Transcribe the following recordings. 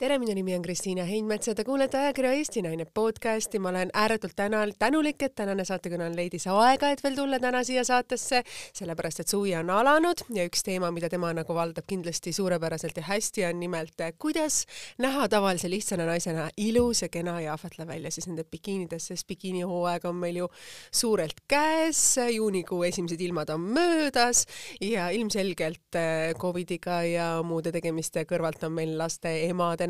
tere, minu nimi on Kristiina Heinmets ja te kuulete ajakirja Eesti Naine podcasti. ma olen ääretult täna, tänulik, et tänane saatekülaline leidis aega, et veel tulla täna siia saatesse, sellepärast et suvi on alanud ja üks teema, mida tema nagu valdab kindlasti suurepäraselt ja hästi, on nimelt, kuidas näha tavalise lihtsana naisena ilus ja kena ja ahvatlev välja siis nende bikiinides, sest bikiinihooaeg on meil ju suurelt käes, juunikuu esimesed ilmad on möödas ja ilmselgelt eh, Covidiga ja muude tegemiste kõrvalt on meil laste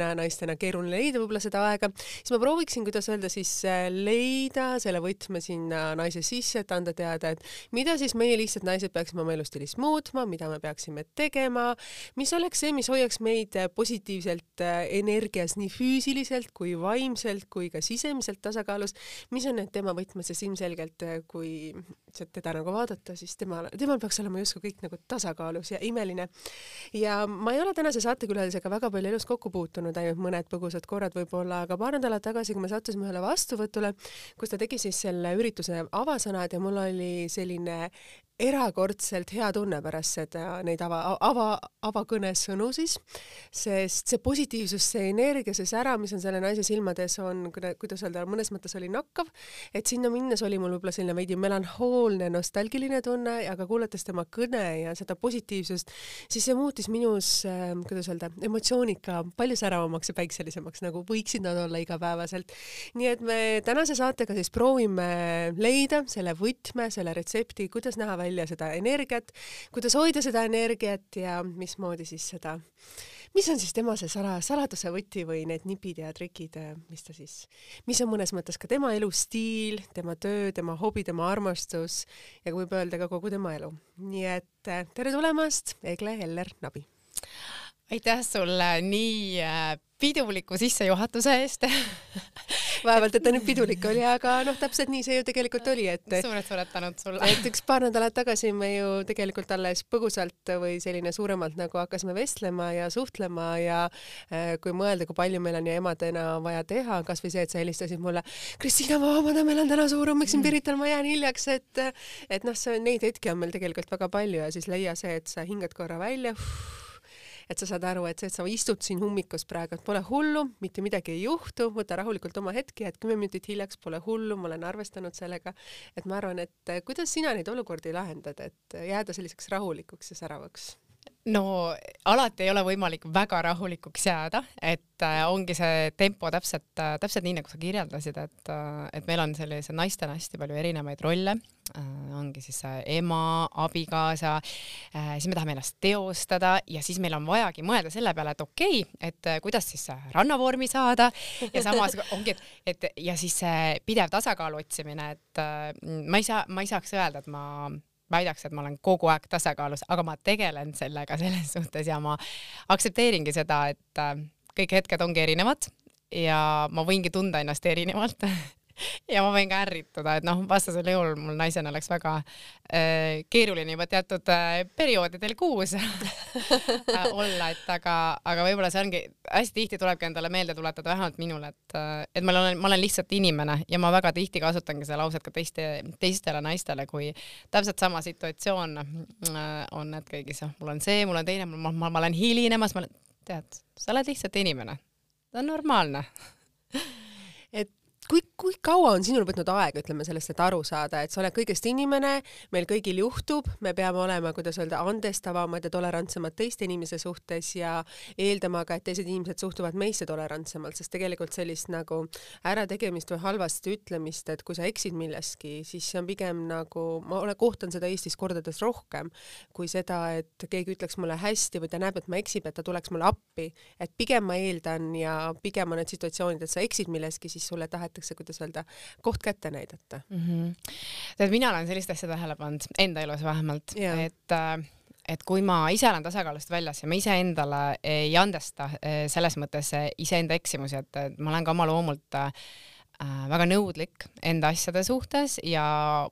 emadena naistena, naistena keeruline leida võib-olla seda aega, siis ma prooviksin, kuidas öelda siis äh, leida selle võtme sinna naise sisse, et anda teada, et mida siis meie lihtsalt naised peaksime oma elustiilis muutma, mida me peaksime tegema, mis oleks see, mis hoiaks meid äh, positiivselt äh, energias nii füüsiliselt kui vaimselt kui ka sisemiselt tasakaalus, mis on need tema võtmed, sest ilmselgelt kui teda nagu vaadata, siis temal, temal peaks olema justkui kõik nagu tasakaalus ja imeline. ja ma ei ole tänase saatekülalisega väga palju elus kokku puutunud, ainult mõned põgusad korrad võib-olla, aga paar nädalat tagasi, kui me sattusime ühele vastuvõtule, kus ta tegi siis selle ürituse avasõnad ja mul oli selline erakordselt hea tunne pärast seda, neid ava, ava, avakõnesõnu siis, sest see positiivsus, see energia, see sära, mis on selle naise silmades, on, kuidas öelda, mõnes mõttes oli nakkav, et sinna minnes oli mul võib-olla selline veidi melanhoolne, nostalgiline tunne, aga kuulates tema kõne ja seda positiivsust, siis see muutis minus äh,, kuidas öelda, emotsiooniga palju säravamaks ja päikselisemaks, nagu võiksid nad olla igapäevaselt. nii et me tänase saatega siis proovime leida selle võtme, selle retsepti, kuidas näha välja välja seda energiat, kuidas hoida seda energiat ja mismoodi siis seda, mis on siis tema see sala, saladuse võti või need nipid ja trikid, mis ta siis, mis on mõnes mõttes ka tema elustiil, tema töö, tema hobi, tema armastus ja võib öelda ka kogu tema elu. nii et tere tulemast, Egle Eller-Nabi! aitäh sulle nii äh, piduliku sissejuhatuse eest vaevalt, et ta nüüd pidulik oli, aga noh, täpselt nii see ju tegelikult oli, et suured-suured tänud sulle. et üks paar nädalat tagasi me ju tegelikult alles põgusalt või selline suuremalt nagu hakkasime vestlema ja suhtlema ja äh, kui mõelda, kui palju meil on ju emadena vaja teha, kasvõi see, et sa helistasid mulle, Kristiina, ma vabandan, meil on täna suur hommik siin Pirital, ma jään hiljaks, et et noh, see neid hetki on meil tegelikult väga palju ja siis leia see, et sa hingad korra välja et sa saad aru, et see, et sa istud siin ummikus praegu, et pole hullu, mitte midagi ei juhtu, võta rahulikult oma hetki, et kümme minutit hiljaks pole hullu, ma olen arvestanud sellega, et ma arvan, et kuidas sina neid olukordi lahendad, et jääda selliseks rahulikuks ja säravaks? No alati ei ole võimalik väga rahulikuks jääda, et äh, ongi see tempo täpselt äh,, täpselt nii, nagu sa kirjeldasid, et äh,, et meil on sellise naistena hästi palju erinevaid rolle. Äh,, ongi siis äh, ema, abikaasa äh,, siis me tahame ennast teostada ja siis meil on vajagi mõelda selle peale, et okei okay,, et äh, kuidas siis äh, rannavormi saada. Ja samas ongi, et, et ja siis see pidev tasakaalu otsimine, et äh, ma ei saa, ma ei saaks öelda, et ma väidaks, et ma olen kogu aeg tasakaalus, aga ma tegelen sellega selles suhtes ja ma aktsepteeringi seda, et äh, kõik hetked ongi erinevad ja ma võingi tunda ennast erinevalt ja ma võin ka ärrituda, et noh, vastasel juhul mul naisena oleks väga äh, keeruline juba teatud äh, perioodidel kuus äh, olla, et aga, aga võib-olla see ongi, hästi tihti tulebki endale meelde tuletada, vähemalt minule, et, äh, et ma olen, ma olen lihtsalt inimene ja ma väga tihti kasutangi seda lauset ka teiste, teistele naistele, kui täpselt sama situatsioon äh, on, et kõigis, mul on see, mul on teine, ma, ma, ma olen hilinemas, ma olen, tead, sa oled lihtsalt inimene, see on normaalne kui, kui kaua on sinul võtnud aega, ütleme sellest, et aru saada, et sa oled kõigest inimene, meil kõigil juhtub, me peame olema, kuidas öelda, andestavamad ja tolerantsemad teiste inimese suhtes ja eeldama ka, et teised inimesed suhtuvad meisse tolerantsemalt, sest tegelikult sellist nagu ärategemist või halvasti ütlemist, et kui sa eksid milleski, siis see on pigem nagu, ma olen, kohtan seda Eestis kordades rohkem kui seda, et keegi ütleks mulle hästi või ta näeb, et ma eksin, et ta tuleks mulle appi, et pigem ma eeldan ja pigem on need situatsioonid, et sa eksid milleski, siis sulle tahetakse tahetakse, kuidas öelda, koht kätte näidata mm. -hmm. tead, mina olen sellist asja tähele pannud enda elus vähemalt, et äh, et kui ma ise olen tasakaalust väljas ja ma iseendale ei andesta äh, selles mõttes äh, iseenda eksimusi, et ma olen ka oma loomult äh, väga nõudlik enda asjade suhtes ja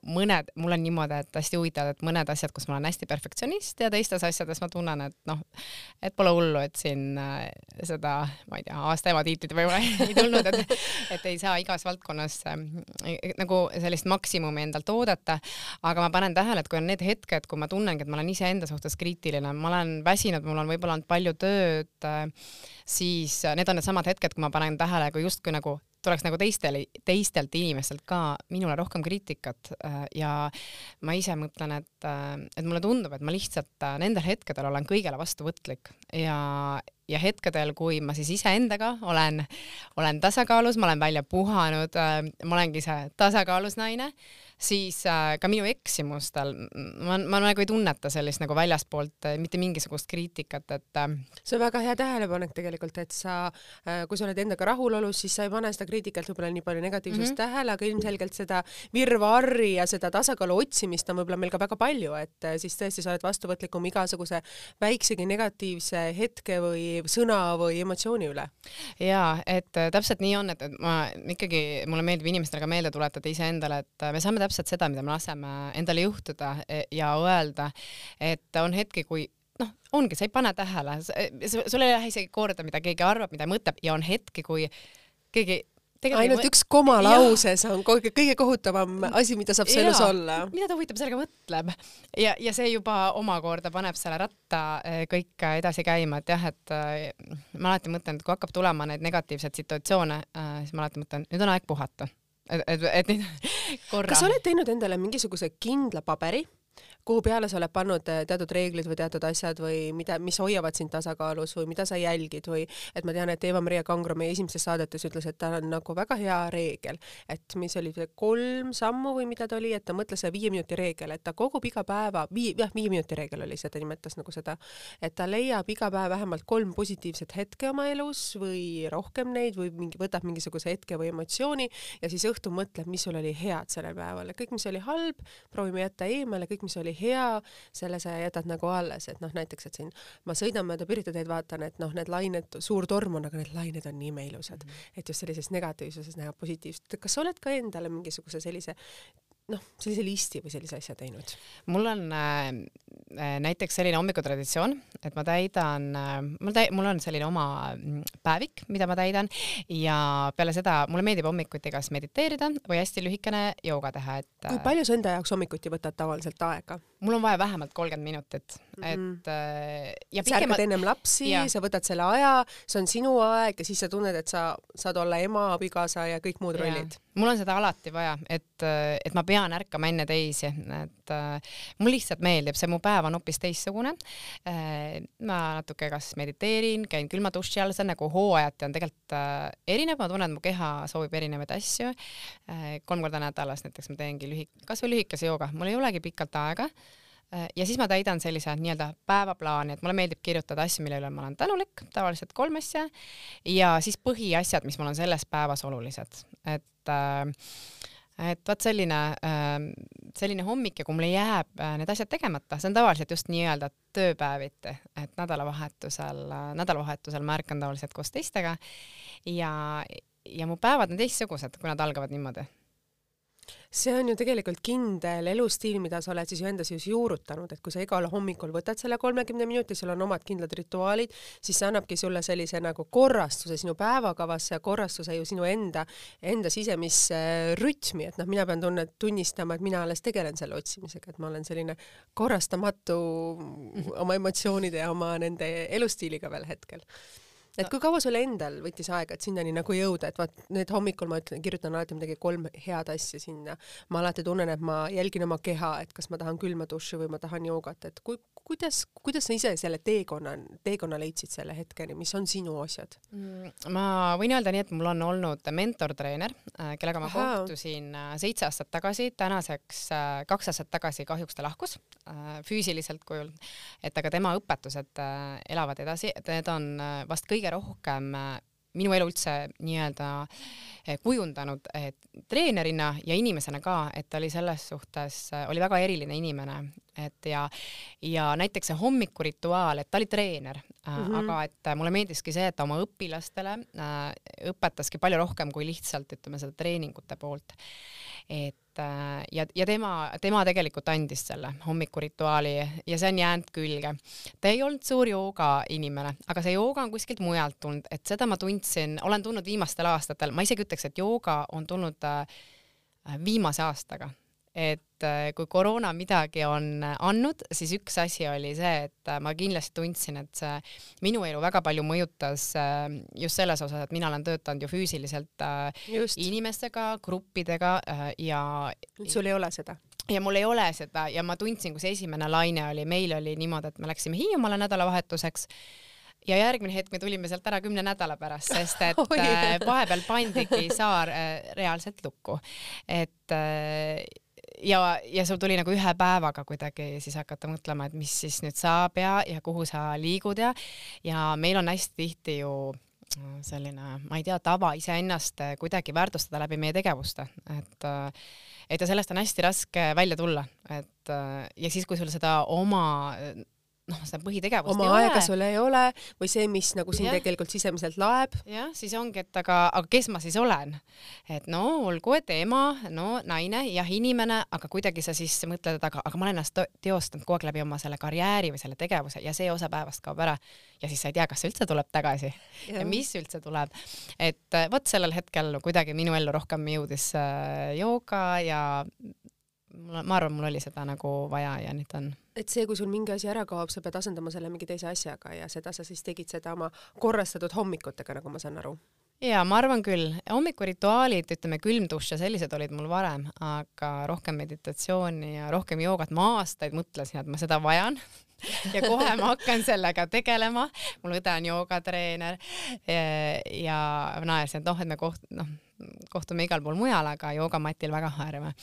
mõned, mul on niimoodi, et hästi huvitav, et mõned asjad, kus ma olen hästi perfektsionist ja teistes asjades ma tunnen, et noh, et pole hullu, et siin äh, seda, ma ei tea, aasta ema tiitlit võib-olla ei tulnud, et, et ei saa igas valdkonnas äh, nagu sellist maksimumi endalt oodata. aga ma panen tähele, et kui on need hetked, kui ma tunnengi, et ma olen iseenda suhtes kriitiline, ma olen väsinud, mul on võib-olla olnud palju tööd äh,, siis need on needsamad hetked, kui ma panen tähele, kui justkui nagu tuleks nagu teistele, teistelt inimestelt ka minule rohkem kriitikat äh, ja ma ise mõtlen, et, äh, et mulle tundub, et ma lihtsalt äh, nendel hetkedel olen kõigele vastuvõtlik ja, ja hetkedel, kui ma siis iseendaga olen, olen tasakaalus, ma olen välja puhanud, ma olengi see tasakaalus naine siis äh, ka minu eksimustel ma, ma nagu ei tunneta sellist nagu väljaspoolt äh, mitte mingisugust kriitikat, et äh, see on väga hea tähelepanek tegelikult, et sa, kui sa oled endaga rahulolus, siis sa ei pane seda kriitikat võib-olla nii palju negatiivsust mm -hmm. tähele, aga ilmselgelt seda virvarri ja seda tasakaalu otsimist on võib-olla meil ka väga palju, et siis tõesti sa oled vastuvõtlikum igasuguse väiksegi negatiivse hetke või sõna või emotsiooni üle. ja et täpselt nii on, et, et ma ikkagi, mulle meeldib inimestele ka meelde tuletada iseendale, et me saame täpselt seda, mida me laseme endale juhtuda e, ja öelda, et on hetki, kui noh, ongi, sa ei pane tähele, sul ei lähe isegi korda, mida keegi arvab, mida mõtleb ja on hetki, kui keegi ainult üks koma lauses on kõige, kõige kohutavam asi, mida saab su elus olla. mida ta huvitav sellega mõtleb. Ja, ja see juba omakorda paneb selle ratta e, kõik edasi käima, et jah, et e, ma alati mõtlen, et kui hakkab tulema neid negatiivseid situatsioone, siis ma alati mõtlen, nüüd on aeg puhata et, et, et neid korra. kas sa oled teinud endale mingisuguse kindla paberi, kuhu peale sa oled pannud eh, teatud reeglid või teatud asjad või mida, mis hoiavad sind tasakaalus või mida sa jälgid või et ma tean, et Eva-Maria Kangro meie esimeses saadetes ütles, et tal on nagu väga hea reegel, et mis oli see kolm sammu või mida ta oli, et ta mõtles see viie minuti reegel, et ta kogub iga päeva, vii-, jah, viie minuti reegel oli see, ta nimetas nagu seda, et ta leiab iga päev vähemalt kolm positiivset hetke oma elus või rohkem neid või mingi, võtab mingisuguse hetke või emotsiooni ja siis õhtul mõtleb, mis sul oli head sellel päeval. Ja kõik, mis oli halb, proovime jätta eemale, kõik, mis oli hea, selle sa jätad nagu alles, et noh, näiteks, et siin ma sõidan mööda Pirita teed, vaatan, et noh, need lained, suur torm on, aga need lained on nii imeilusad mm, -hmm. et just sellises negatiivsuses näha positiivset. kas sa oled ka endale mingisuguse sellise noh, sellise listi või sellise asja teinud? mul on äh, äh, näiteks selline hommikutraditsioon, et ma täidan äh,, mul täi-, mul on selline oma mm, päevik, mida ma täidan ja peale seda mulle meeldib hommikuti kas mediteerida või hästi lühikene jooga teha, et kui palju sa enda jaoks hommikuti võtad tavaliselt aega? Mul on vaja vähemalt kolmkümmend minutit mm, -hmm. et äh, ja pikemalt. sa ärkad ennem lapsi, sa võtad selle aja, see on sinu aeg ja siis sa tunned, et sa saad olla ema, abikaasa ja kõik muud ja. rollid mul on seda alati vaja, et, et ma pean ärkama enne teisi, et äh, mul lihtsalt meeldib, see mu päev on hoopis teistsugune äh,. ma natuke kas mediteerin, käin külma duši all, see on nagu hooajati on tegelikult äh, erinev, ma tunnen, et mu keha soovib erinevaid asju äh,. kolm korda nädalas näiteks ma teengi lühi-, kasvõi lühikese jooga, mul ei olegi pikalt aega äh, ja siis ma täidan sellise nii-öelda päevaplaani, et mulle meeldib kirjutada asju, mille üle ma olen tänulik, tavaliselt kolm asja, ja siis põhiasjad, mis mul on selles päevas olulised, et et et vot selline, selline hommik ja kui mul jääb äh, need asjad tegemata, see on tavaliselt just nii-öelda tööpäeviti, et nädalavahetusel, nädalavahetusel ma ärkan tavaliselt koos teistega ja, ja mu päevad on teistsugused, kui nad algavad niimoodi see on ju tegelikult kindel elustiil, mida sa oled siis ju endas just juurutanud, et kui sa igal hommikul võtad selle kolmekümne minuti, sul on omad kindlad rituaalid, siis see annabki sulle sellise nagu korrastuse sinu päevakavasse ja korrastuse ju sinu enda, enda sisemisse rütmi, et noh, mina pean tunne, tunnistama, et mina alles tegelen selle otsimisega, et ma olen selline korrastamatu oma emotsioonide ja oma nende elustiiliga veel hetkel et kui kaua sul endal võttis aega, et sinnani nagu jõuda, et vaat need hommikul ma ütlen, kirjutan alati midagi kolm head asja sinna. ma alati tunnen, et ma jälgin oma keha, et kas ma tahan külma duši või ma tahan joogat, et kui, kuidas, kuidas sa ise selle teekonna, teekonna leidsid selle hetkeni, mis on sinu asjad mm,? ma võin öelda nii, et mul on olnud mentortreener, äh, kellega ma Aha. kohtusin äh, seitse aastat tagasi, tänaseks äh, kaks aastat tagasi kahjuks ta lahkus füüsiliselt kujul, et aga tema õpetused elavad edasi, need on vast kõige rohkem minu elu üldse nii-öelda kujundanud treenerina ja inimesena ka, et ta oli selles suhtes, oli väga eriline inimene, et ja, ja näiteks see hommikurituaal, et ta oli treener mm, -hmm. aga et mulle meeldiski see, et ta oma õpilastele äh, õpetaski palju rohkem kui lihtsalt ütleme seda treeningute poolt et äh, ja, ja tema, tema tegelikult andis selle hommikurituaali ja see on jäänud külge. ta ei olnud suur jooga inimene, aga see jooga on kuskilt mujalt tulnud, et seda ma tundsin, olen tundnud viimastel aastatel, ma isegi ütleks, et jooga on tulnud äh, viimase aastaga et äh, kui koroona midagi on andnud, siis üks asi oli see, et äh, ma kindlasti tundsin, et see minu elu väga palju mõjutas äh, just selles osas, et mina olen töötanud ju füüsiliselt just. inimestega, gruppidega ja. sul ei ole seda? ja mul ei ole seda ja ma tundsin, kui see esimene laine oli, meil oli niimoodi, et me läksime Hiiumaale nädalavahetuseks ja järgmine hetk me tulime sealt ära kümne nädala pärast, sest et vahepeal pandigi saar reaalselt lukku. et ja, ja sul tuli nagu ühe päevaga kuidagi siis hakata mõtlema, et mis siis nüüd saab ja, ja kuhu sa liigud ja, ja meil on hästi tihti ju äh, selline, ma ei tea, tava iseennast äh, kuidagi väärtustada läbi meie tegevuste, et äh, et ja sellest on hästi raske välja tulla, et ja siis, kui sul seda oma noh, seda põhitegevust oma ei aega ole. sul ei ole või see, mis nagu sind tegelikult sisemiselt laeb. jah, siis ongi, et aga, aga kes ma siis olen, et no olgu, et ema, no naine, jah, inimene, aga kuidagi sa siis mõtled, et aga, aga ma olen ennast teostanud kogu aeg läbi oma selle karjääri või selle tegevuse ja see osa päevast kaob ära ja siis sa ei tea, kas see üldse tuleb tagasi ja, ja mis üldse tuleb. et vot sellel hetkel kuidagi minu ellu rohkem jõudis äh, jooga ja ma arvan, mul oli seda nagu vaja ja nüüd on. Et see, kui sul mingi asi ära kaob, sa pead asendama selle mingi teise asjaga ja seda sa siis tegid seda oma korrastatud hommikutega, nagu ma saan aru? ja ma arvan küll, hommikurituaalid, ütleme külmdušš ja sellised olid mul varem, aga rohkem meditatsiooni ja rohkem joogat, ma aastaid mõtlesin, et ma seda vajan ja kohe ma hakkan sellega tegelema. mul õde on joogatreener ja, ja naersin, et noh, et me koht-, noh, kohtume igal pool mujal, aga joogamatil väga harva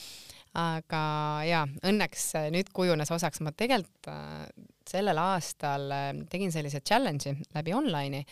aga ja õnneks äh, nüüd kujunes osaks, ma tegelikult äh, sellel aastal äh, tegin sellise challenge'i läbi online'i,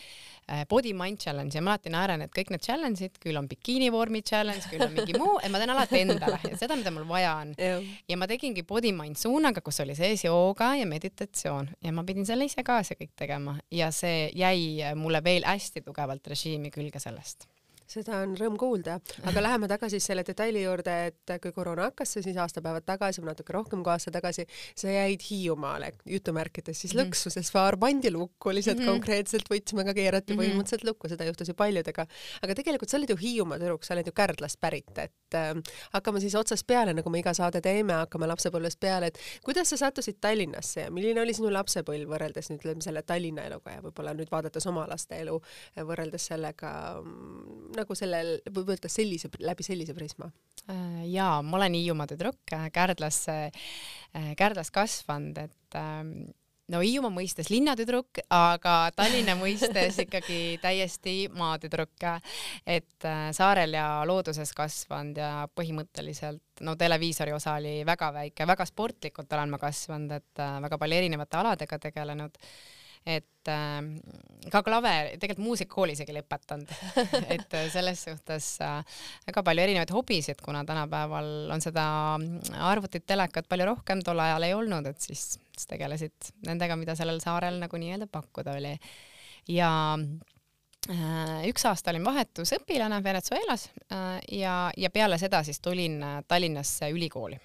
body mind challenge ja ma alati naeran, et kõik need challenge'id, küll on bikiinivormi challenge, küll on mingi muu, et ma teen alati endale. Seda, mida mul vaja on. ja ma tegingi body mind suunaga, kus oli sees jooga ja meditatsioon. Ja ma pidin selle ise ka see kõik tegema. Ja see jäi mulle veel hästi tugevalt režiimi külge sellest seda on rõõm kuulda, aga läheme tagasi selle detaili juurde, et kui koroona hakkas, siis aastapäevad tagasi või natuke rohkem kui aasta tagasi, sa jäid Hiiumaale jutumärkides siis mm -hmm. lõksu, sest faar pandi lukku, lihtsalt mm -hmm. konkreetselt võtmega keerati mm -hmm. põhimõtteliselt lukku, seda juhtus ju paljudega. aga tegelikult sa oled ju Hiiumaa tüdruk, sa oled ju Kärdlast pärit, et äh, hakkame siis otsast peale, nagu me iga saade teeme, hakkame lapsepõlvest peale, et kuidas sa sattusid Tallinnasse ja milline oli sinu lapsepõlv võrreldes nüüd ütleme selle Tallinna eluga ja võib-olla nüüd vaadates oma laste elu võrreldes sellega mm, nagu sellel, võib öelda sellise, läbi sellise prisma? Äh, jaa, ma olen Hiiumaa tüdruk, äh, Kärdlas, äh, Kärdlas kasvanud, et ähm, no Hiiumaa mõistes linnatüdruk, aga Tallinna mõistes ikkagi täiesti maatüdruk, et saarel ja looduses kasvanud ja põhimõtteliselt no televiisori osa oli väga väike, väga sportlikult olen ma kasvanud, et väga palju erinevate aladega tegelenud et äh, ka klaver, tegelikult muusikakooli isegi lõpetanud et äh, selles suhtes äh, väga palju erinevaid hobisid, kuna tänapäeval on seda arvutit, telekat palju rohkem, tol ajal ei olnud, et siis, siis tegelesid nendega, mida sellel saarel nagu nii-öelda pakkuda oli. ja äh, üks aasta olin vahetusõpilane Venezuelas äh, ja, ja peale seda siis tulin Tallinnasse ülikooli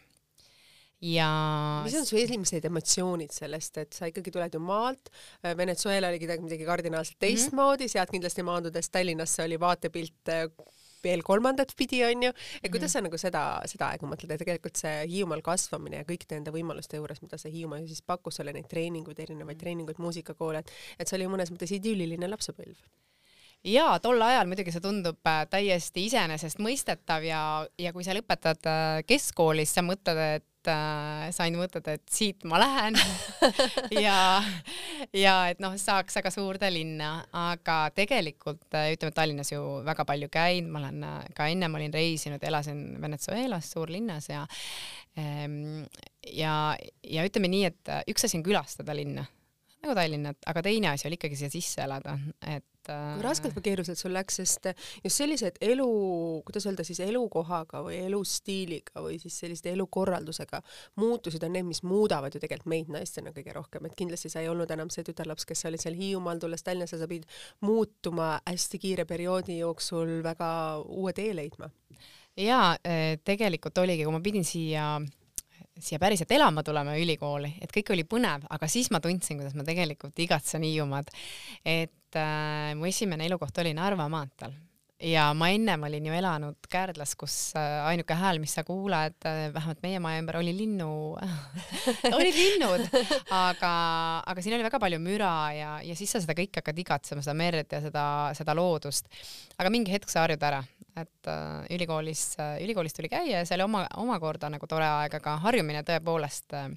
ja mis on su esimesed emotsioonid sellest, et sa ikkagi tuled ju maalt, äh, Venezuela oli midagi kardinaalselt mhm. teistmoodi mm, -hmm. sealt kindlasti maandudes Tallinnasse oli vaatepilt äh, veel kolmandat pidi, onju, et kuidas mm -hmm. sa nagu seda, seda aega mõtled, et tegelikult see Hiiumaal kasvamine ja kõikide nende võimaluste juures, mida see Hiiumaa siis pakkus sulle, neid treeninguid, erinevaid -hmm. treeninguid, muusikakoole, et, see oli mõnes mõttes idülliline lapsepõlv jaa, tol ajal muidugi see tundub äh, täiesti iseenesestmõistetav ja, ja kui sa lõpetad keskkoolis, sa mõtled, et äh, sain mõtelda, et siit ma lähen. Ja, ja et noh, saaks väga suurde linna, aga tegelikult äh, ütleme, Tallinnas ju väga palju käinud, ma olen äh, ka ennem olin reisinud, elasin Venezuelas, suurlinnas ja ähm, ja, ja ütleme nii, et äh, üks asi on külastada linna nagu Tallinnat, aga teine asi oli ikkagi siia sisse elada, et kui raskelt või keeruliselt sul läks, sest just sellised elu, kuidas öelda siis elukohaga või elustiiliga või siis selliste elukorraldusega muutused on need, mis muudavad ju tegelikult meid naistena kõige rohkem, et kindlasti sa ei olnud enam see tütarlaps, kes oli seal Hiiumaal, tulles Tallinnasse, sa pidid muutuma hästi kiire perioodi jooksul väga uue tee leidma. jaa, eh, tegelikult oligi, kui ma pidin siia siia päriselt elama tulema ülikooli, et kõik oli põnev, aga siis ma tundsin, kuidas ma tegelikult igatsen Hiiumaad. et äh, mu esimene elukoht oli Narva maanteel ja ma ennem olin ju elanud Kärdlas, kus äh, ainuke hääl, mis sa kuuled, äh, vähemalt meie maja ümber oli linnu olid linnud, aga, aga siin oli väga palju müra ja, ja siis sa seda kõike hakkad igatsema, seda merd ja seda, seda loodust. aga mingi hetk sa harjud ära, et äh, ülikoolis äh,, ülikoolis tuli käia ja see oli oma, omakorda nagu tore aeg, aga harjumine tõepoolest äh,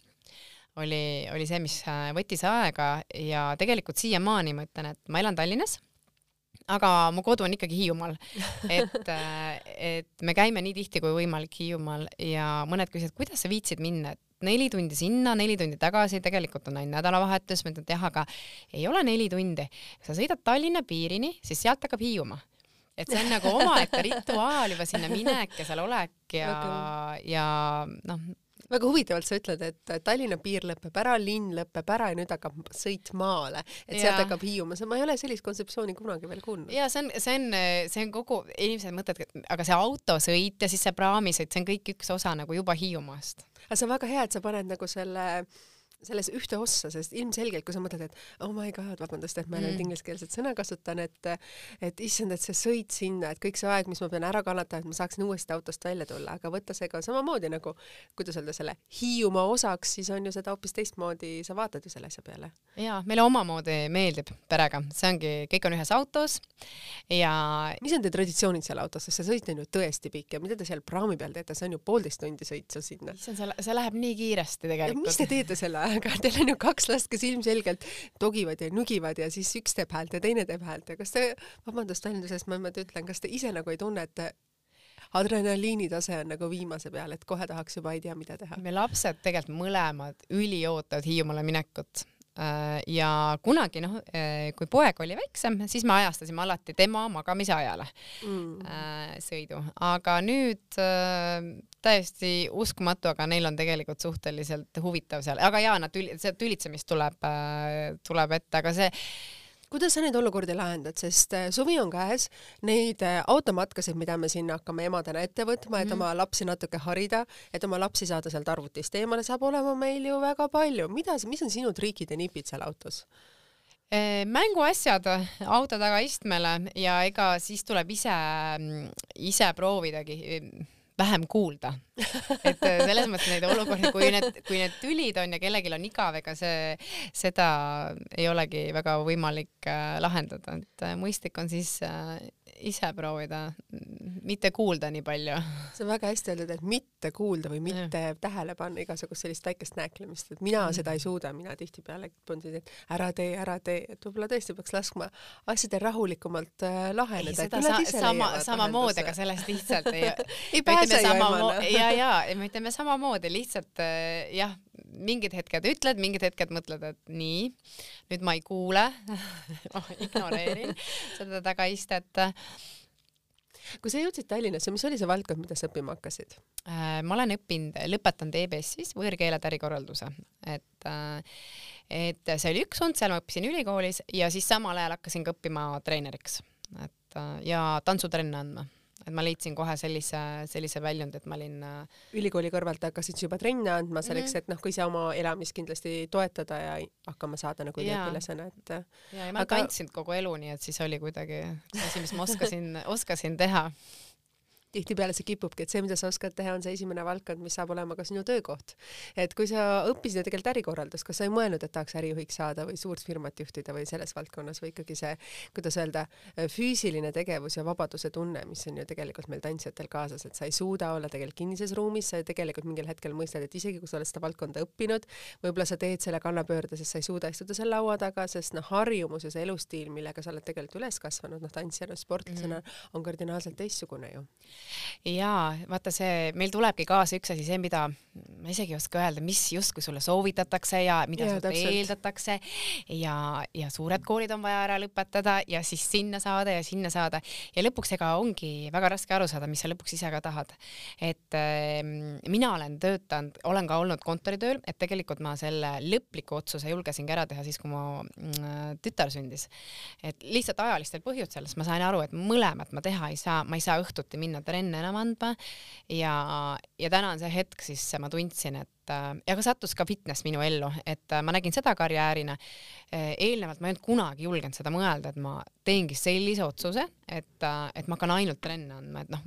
oli, oli see, mis äh, võttis aega ja tegelikult siiamaani ma ütlen, et ma elan Tallinnas aga mu kodu on ikkagi Hiiumaal. et, äh, et me käime nii tihti kui võimalik Hiiumaal ja mõned küsivad, kuidas sa viitsid minna, et neli tundi sinna, neli tundi tagasi, tegelikult on ainult nädalavahetus, ma ütlen, et jah, aga ei ole neli tundi. sa sõidad Tallinna piirini, siis sealt hakkab Hiiumaa et see on nagu omaette rituaal juba sinna minek ja seal olek ja, ja noh, väga huvitavalt sa ütled, et Tallinna piir lõpeb ära, linn lõpeb ära ja nüüd hakkab sõit maale, et sealt hakkab Hiiumaa, ma ei ole sellist kontseptsiooni kunagi veel kuulnud. ja see on, see on, see on kogu, inimesed mõtlevad, aga see autosõit ja siis see praamisõit, see on kõik üks osa nagu juba Hiiumaast. aga see on väga hea, et sa paned nagu selle äh, selles ühte ossa, sest ilmselgelt, kui sa mõtled, et oh my god, vabandust, et ma nüüd mm. ingliskeelset sõna kasutan, et et issand, et see sõit sinna, et kõik see aeg, mis ma pean ära kannatama, et ma saaksin uuesti autost välja tulla, aga võtta see ka samamoodi nagu, kuidas öelda, selle Hiiumaa osaks, siis on ju seda hoopis teistmoodi, sa vaatad ju selle asja peale. jaa, meile omamoodi meeldib perega, see ongi, kõik on ühes autos ja mis on teie traditsioonid seal autos, sest see sõit on ju tõesti pikk ja mida te seal praami peal teete, see on ju poolteist tundi sõit seal sinna. issand, see läheb nii kiiresti tegelikult. mis te teete selle ajaga? Aga teil on ju kaks last, kes ilmselgelt togivad ja nügivad ja siis üks teeb häält ja teine teeb häält ja kas te, vabandust väljendusest, ma niimoodi ütlen, kas te ise nagu ei tunne, et adrenaliini tase on nagu viimase peal, et kohe tahaks juba ei tea, mida teha? me lapsed tegelikult mõlemad üliootavad Hiiumaale minekut ja kunagi noh, äh, kui poeg oli väiksem, siis me ajastasime alati tema magamise ajale mm. Äh, sõidu, aga nüüd täiesti uskumatu, aga neil on tegelikult suhteliselt huvitav seal, aga jaa, nad tüli-, see tülitsemist tuleb, tuleb ette, aga see kuidas sa neid olukordi lahendad, sest äh, suvi on käes, neid äh, automatkasid, mida me siin hakkame emadena ette võtma, et -hmm. oma lapsi natuke harida, et oma lapsi saada sealt arvutist eemale, saab olema meil ju väga palju. mida, mis on sinu triikid ja nipid seal autos? Äh, mänguasjad auto tagaistmele ja ega siis tuleb ise, mm, ise proovidagi vähem kuulda. et äh, selles mõttes neid olukordi, kui need, kui need tülid on ja kellelgi on igav, ega see, seda ei olegi väga võimalik äh, lahendada, et äh, mõistlik on siis ise proovida, mitte kuulda nii palju. see on väga hästi öeldud, et mitte kuulda või mitte ja. tähele panna igasugust sellist väikest nääklemist, et mina mm. seda ei suuda, mina tihtipeale tundsin, et ära tee, ära tee, et võib-olla tõesti peaks laskma asjadel rahulikumalt äh, laheneda. sa, sama, samamoodi, aga sellest lihtsalt ei ei pääse ju emana. ja, ja me ütleme samamoodi, lihtsalt äh, jah, mingid hetked ütled, mingid hetked mõtled, et nii, nüüd ma ei kuule ma ignoreerin seda tagaistet. Kui sa jõudsid Tallinnasse, mis oli see valdkond, mida sa õppima hakkasid? Äh, ma olen õppinud, lõpetanud EBS-is võõrkeeled ärikorralduse, et äh, et see oli üks und, seal ma õppisin ülikoolis ja siis samal ajal hakkasin ka õppima treeneriks, et äh, ja tantsutrenne andma et ma leidsin kohe sellise, sellise väljundi, et ma olin äh, ülikooli kõrvalt hakkasid sa juba trenne andma selleks mm, -hmm. et noh, kui sa oma elamist kindlasti toetada ja hakkama saada nagu üliõpilasena, et ja, ja ma aga... tantsin kogu elu, nii et siis oli kuidagi asi, mis ma oskasin, oskasin teha tihtipeale see kipubki, et see, mida sa oskad teha, on see esimene valdkond, mis saab olema ka sinu töökoht. et kui sa õppisid ju tegelikult ärikorraldust, kas sa ei mõelnud, et tahaks ärijuhiks saada või suurt firmat juhtida või selles valdkonnas või ikkagi see, kuidas öelda, füüsiline tegevus ja vabaduse tunne, mis on ju tegelikult meil tantsijatel kaasas, et sa ei suuda olla tegelikult kinnises ruumis, sa tegelikult mingil hetkel mõistad, et isegi kui sa oled seda valdkonda õppinud, võib-olla sa teed selle kannapöörde, sest sa ei suuda istuda seal laua taga, sest noh, harjumus ja see elustiil, millega sa oled tegelikult üles kasvanud, noh, tantsijana, sportlasena mm -hmm. on kardinaalselt teistsugune ju jaa, vaata see, meil tulebki kaasa üks asi, see, mida ma isegi ei oska öelda, mis justkui sulle soovitatakse ja mida sult eeldatakse ja, ja suured koolid on vaja ära lõpetada ja siis sinna saada ja sinna saada ja lõpuks ega ongi väga raske aru saada, mis sa lõpuks ise ka tahad. et äh, mina olen töötanud, olen ka olnud kontoritööl, et tegelikult ma selle lõpliku otsuse julgesingi ära teha siis, kui mu äh, tütar sündis. et lihtsalt ajalistel põhjustel, sest ma sain aru, et mõlemat ma teha ei saa, ma ei saa õhtuti minna trenne enam andma ja, ja täna on see hetk siis ma tundsin, et äh, ja ka sattus ka fitness minu ellu, et äh, ma nägin seda karjäärina. Äh, eelnevalt ma ei olnud kunagi julgenud seda mõelda, et ma teengi sellise otsuse, et, et ma hakkan ainult trenne andma, et noh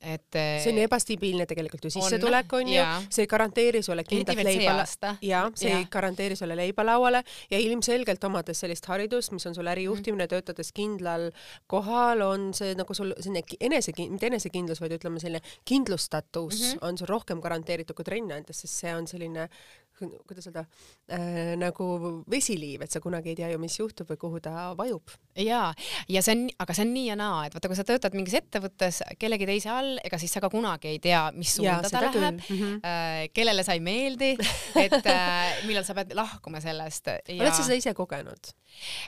et see on ebastabiilne tegelikult ju sissetulek on, ju, see ei garanteeri sulle kindlat leiba, ja see ja. ei garanteeri sulle leiba lauale. Ja ilmselgelt omades sellist haridust, mis on sul ärijuhtimine mm, töötades kindlal kohal, on see nagu sul selline enese, mitte enesekindlus, vaid ütleme, selline kindlustatus mm -hmm. on sul rohkem garanteeritud kui trenni andes, sest see on selline kuidas öelda äh,, nagu vesiliiv, et sa kunagi ei tea ju, mis juhtub või kuhu ta vajub. ja, ja see on, aga see on nii ja naa, et vaata, kui sa töötad mingis ettevõttes kellegi teise all, ega siis sa ka kunagi ei tea, mis suunda ta läheb mm, -hmm. äh, kellele sa ei meeldi, et äh, millal sa pead lahkuma sellest ja.... oled sa seda ise kogenud?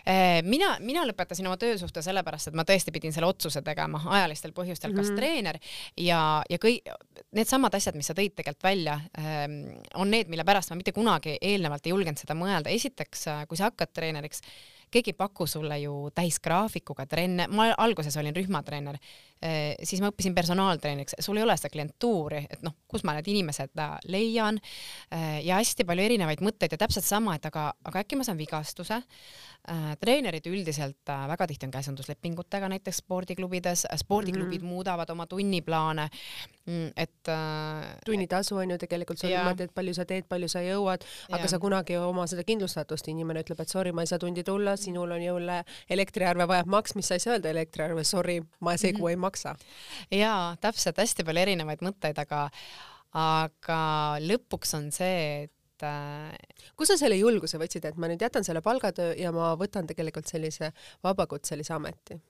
Äh, mina, mina lõpetasin oma töösuhte sellepärast, et ma tõesti pidin selle otsuse tegema ajalistel põhjustel, kas mm -hmm. treener ja, ja kõik needsamad asjad, mis sa tõid tegelikult välja, ähm, on need, mille pärast ma mitte kunagi eelnevalt ei julgenud seda mõelda. esiteks, äh, kui sa hakkad treeneriks, keegi ei paku sulle ju täisgraafikuga trenne, ma alguses olin rühmatreener, siis ma õppisin personaaltreeniks, sul ei ole seda klientuuri, et noh, kus ma need inimesed äh, leian. Ja hästi palju erinevaid mõtteid ja täpselt sama, et aga, aga äkki ma saan vigastuse. Äh, treenerid üldiselt äh, väga tihti on käsunduslepingutega näiteks spordiklubides, äh, spordiklubid mm -hmm. muudavad oma tunniplaane, mm, et tunnitasu on ju tegelikult sul niimoodi, et palju sa teed, palju sa jõuad, aga sa kunagi oma seda kindlustatust, inimene ütleb, et sorry, ma ei saa tundi tulla, sinul on jõule elektriarve vajab maksmist, sa ei saa öelda elektriarve, sorry, ma see kuu mm -hmm. ei maksa. Jaa, täpselt, hästi palju erinevaid mõtteid, aga aga lõpuks on see, et et äh, kust sa selle julguse võtsid, et ma nüüd jätan selle palgatöö ja ma võtan tegelikult sellise vabakutselise ameti?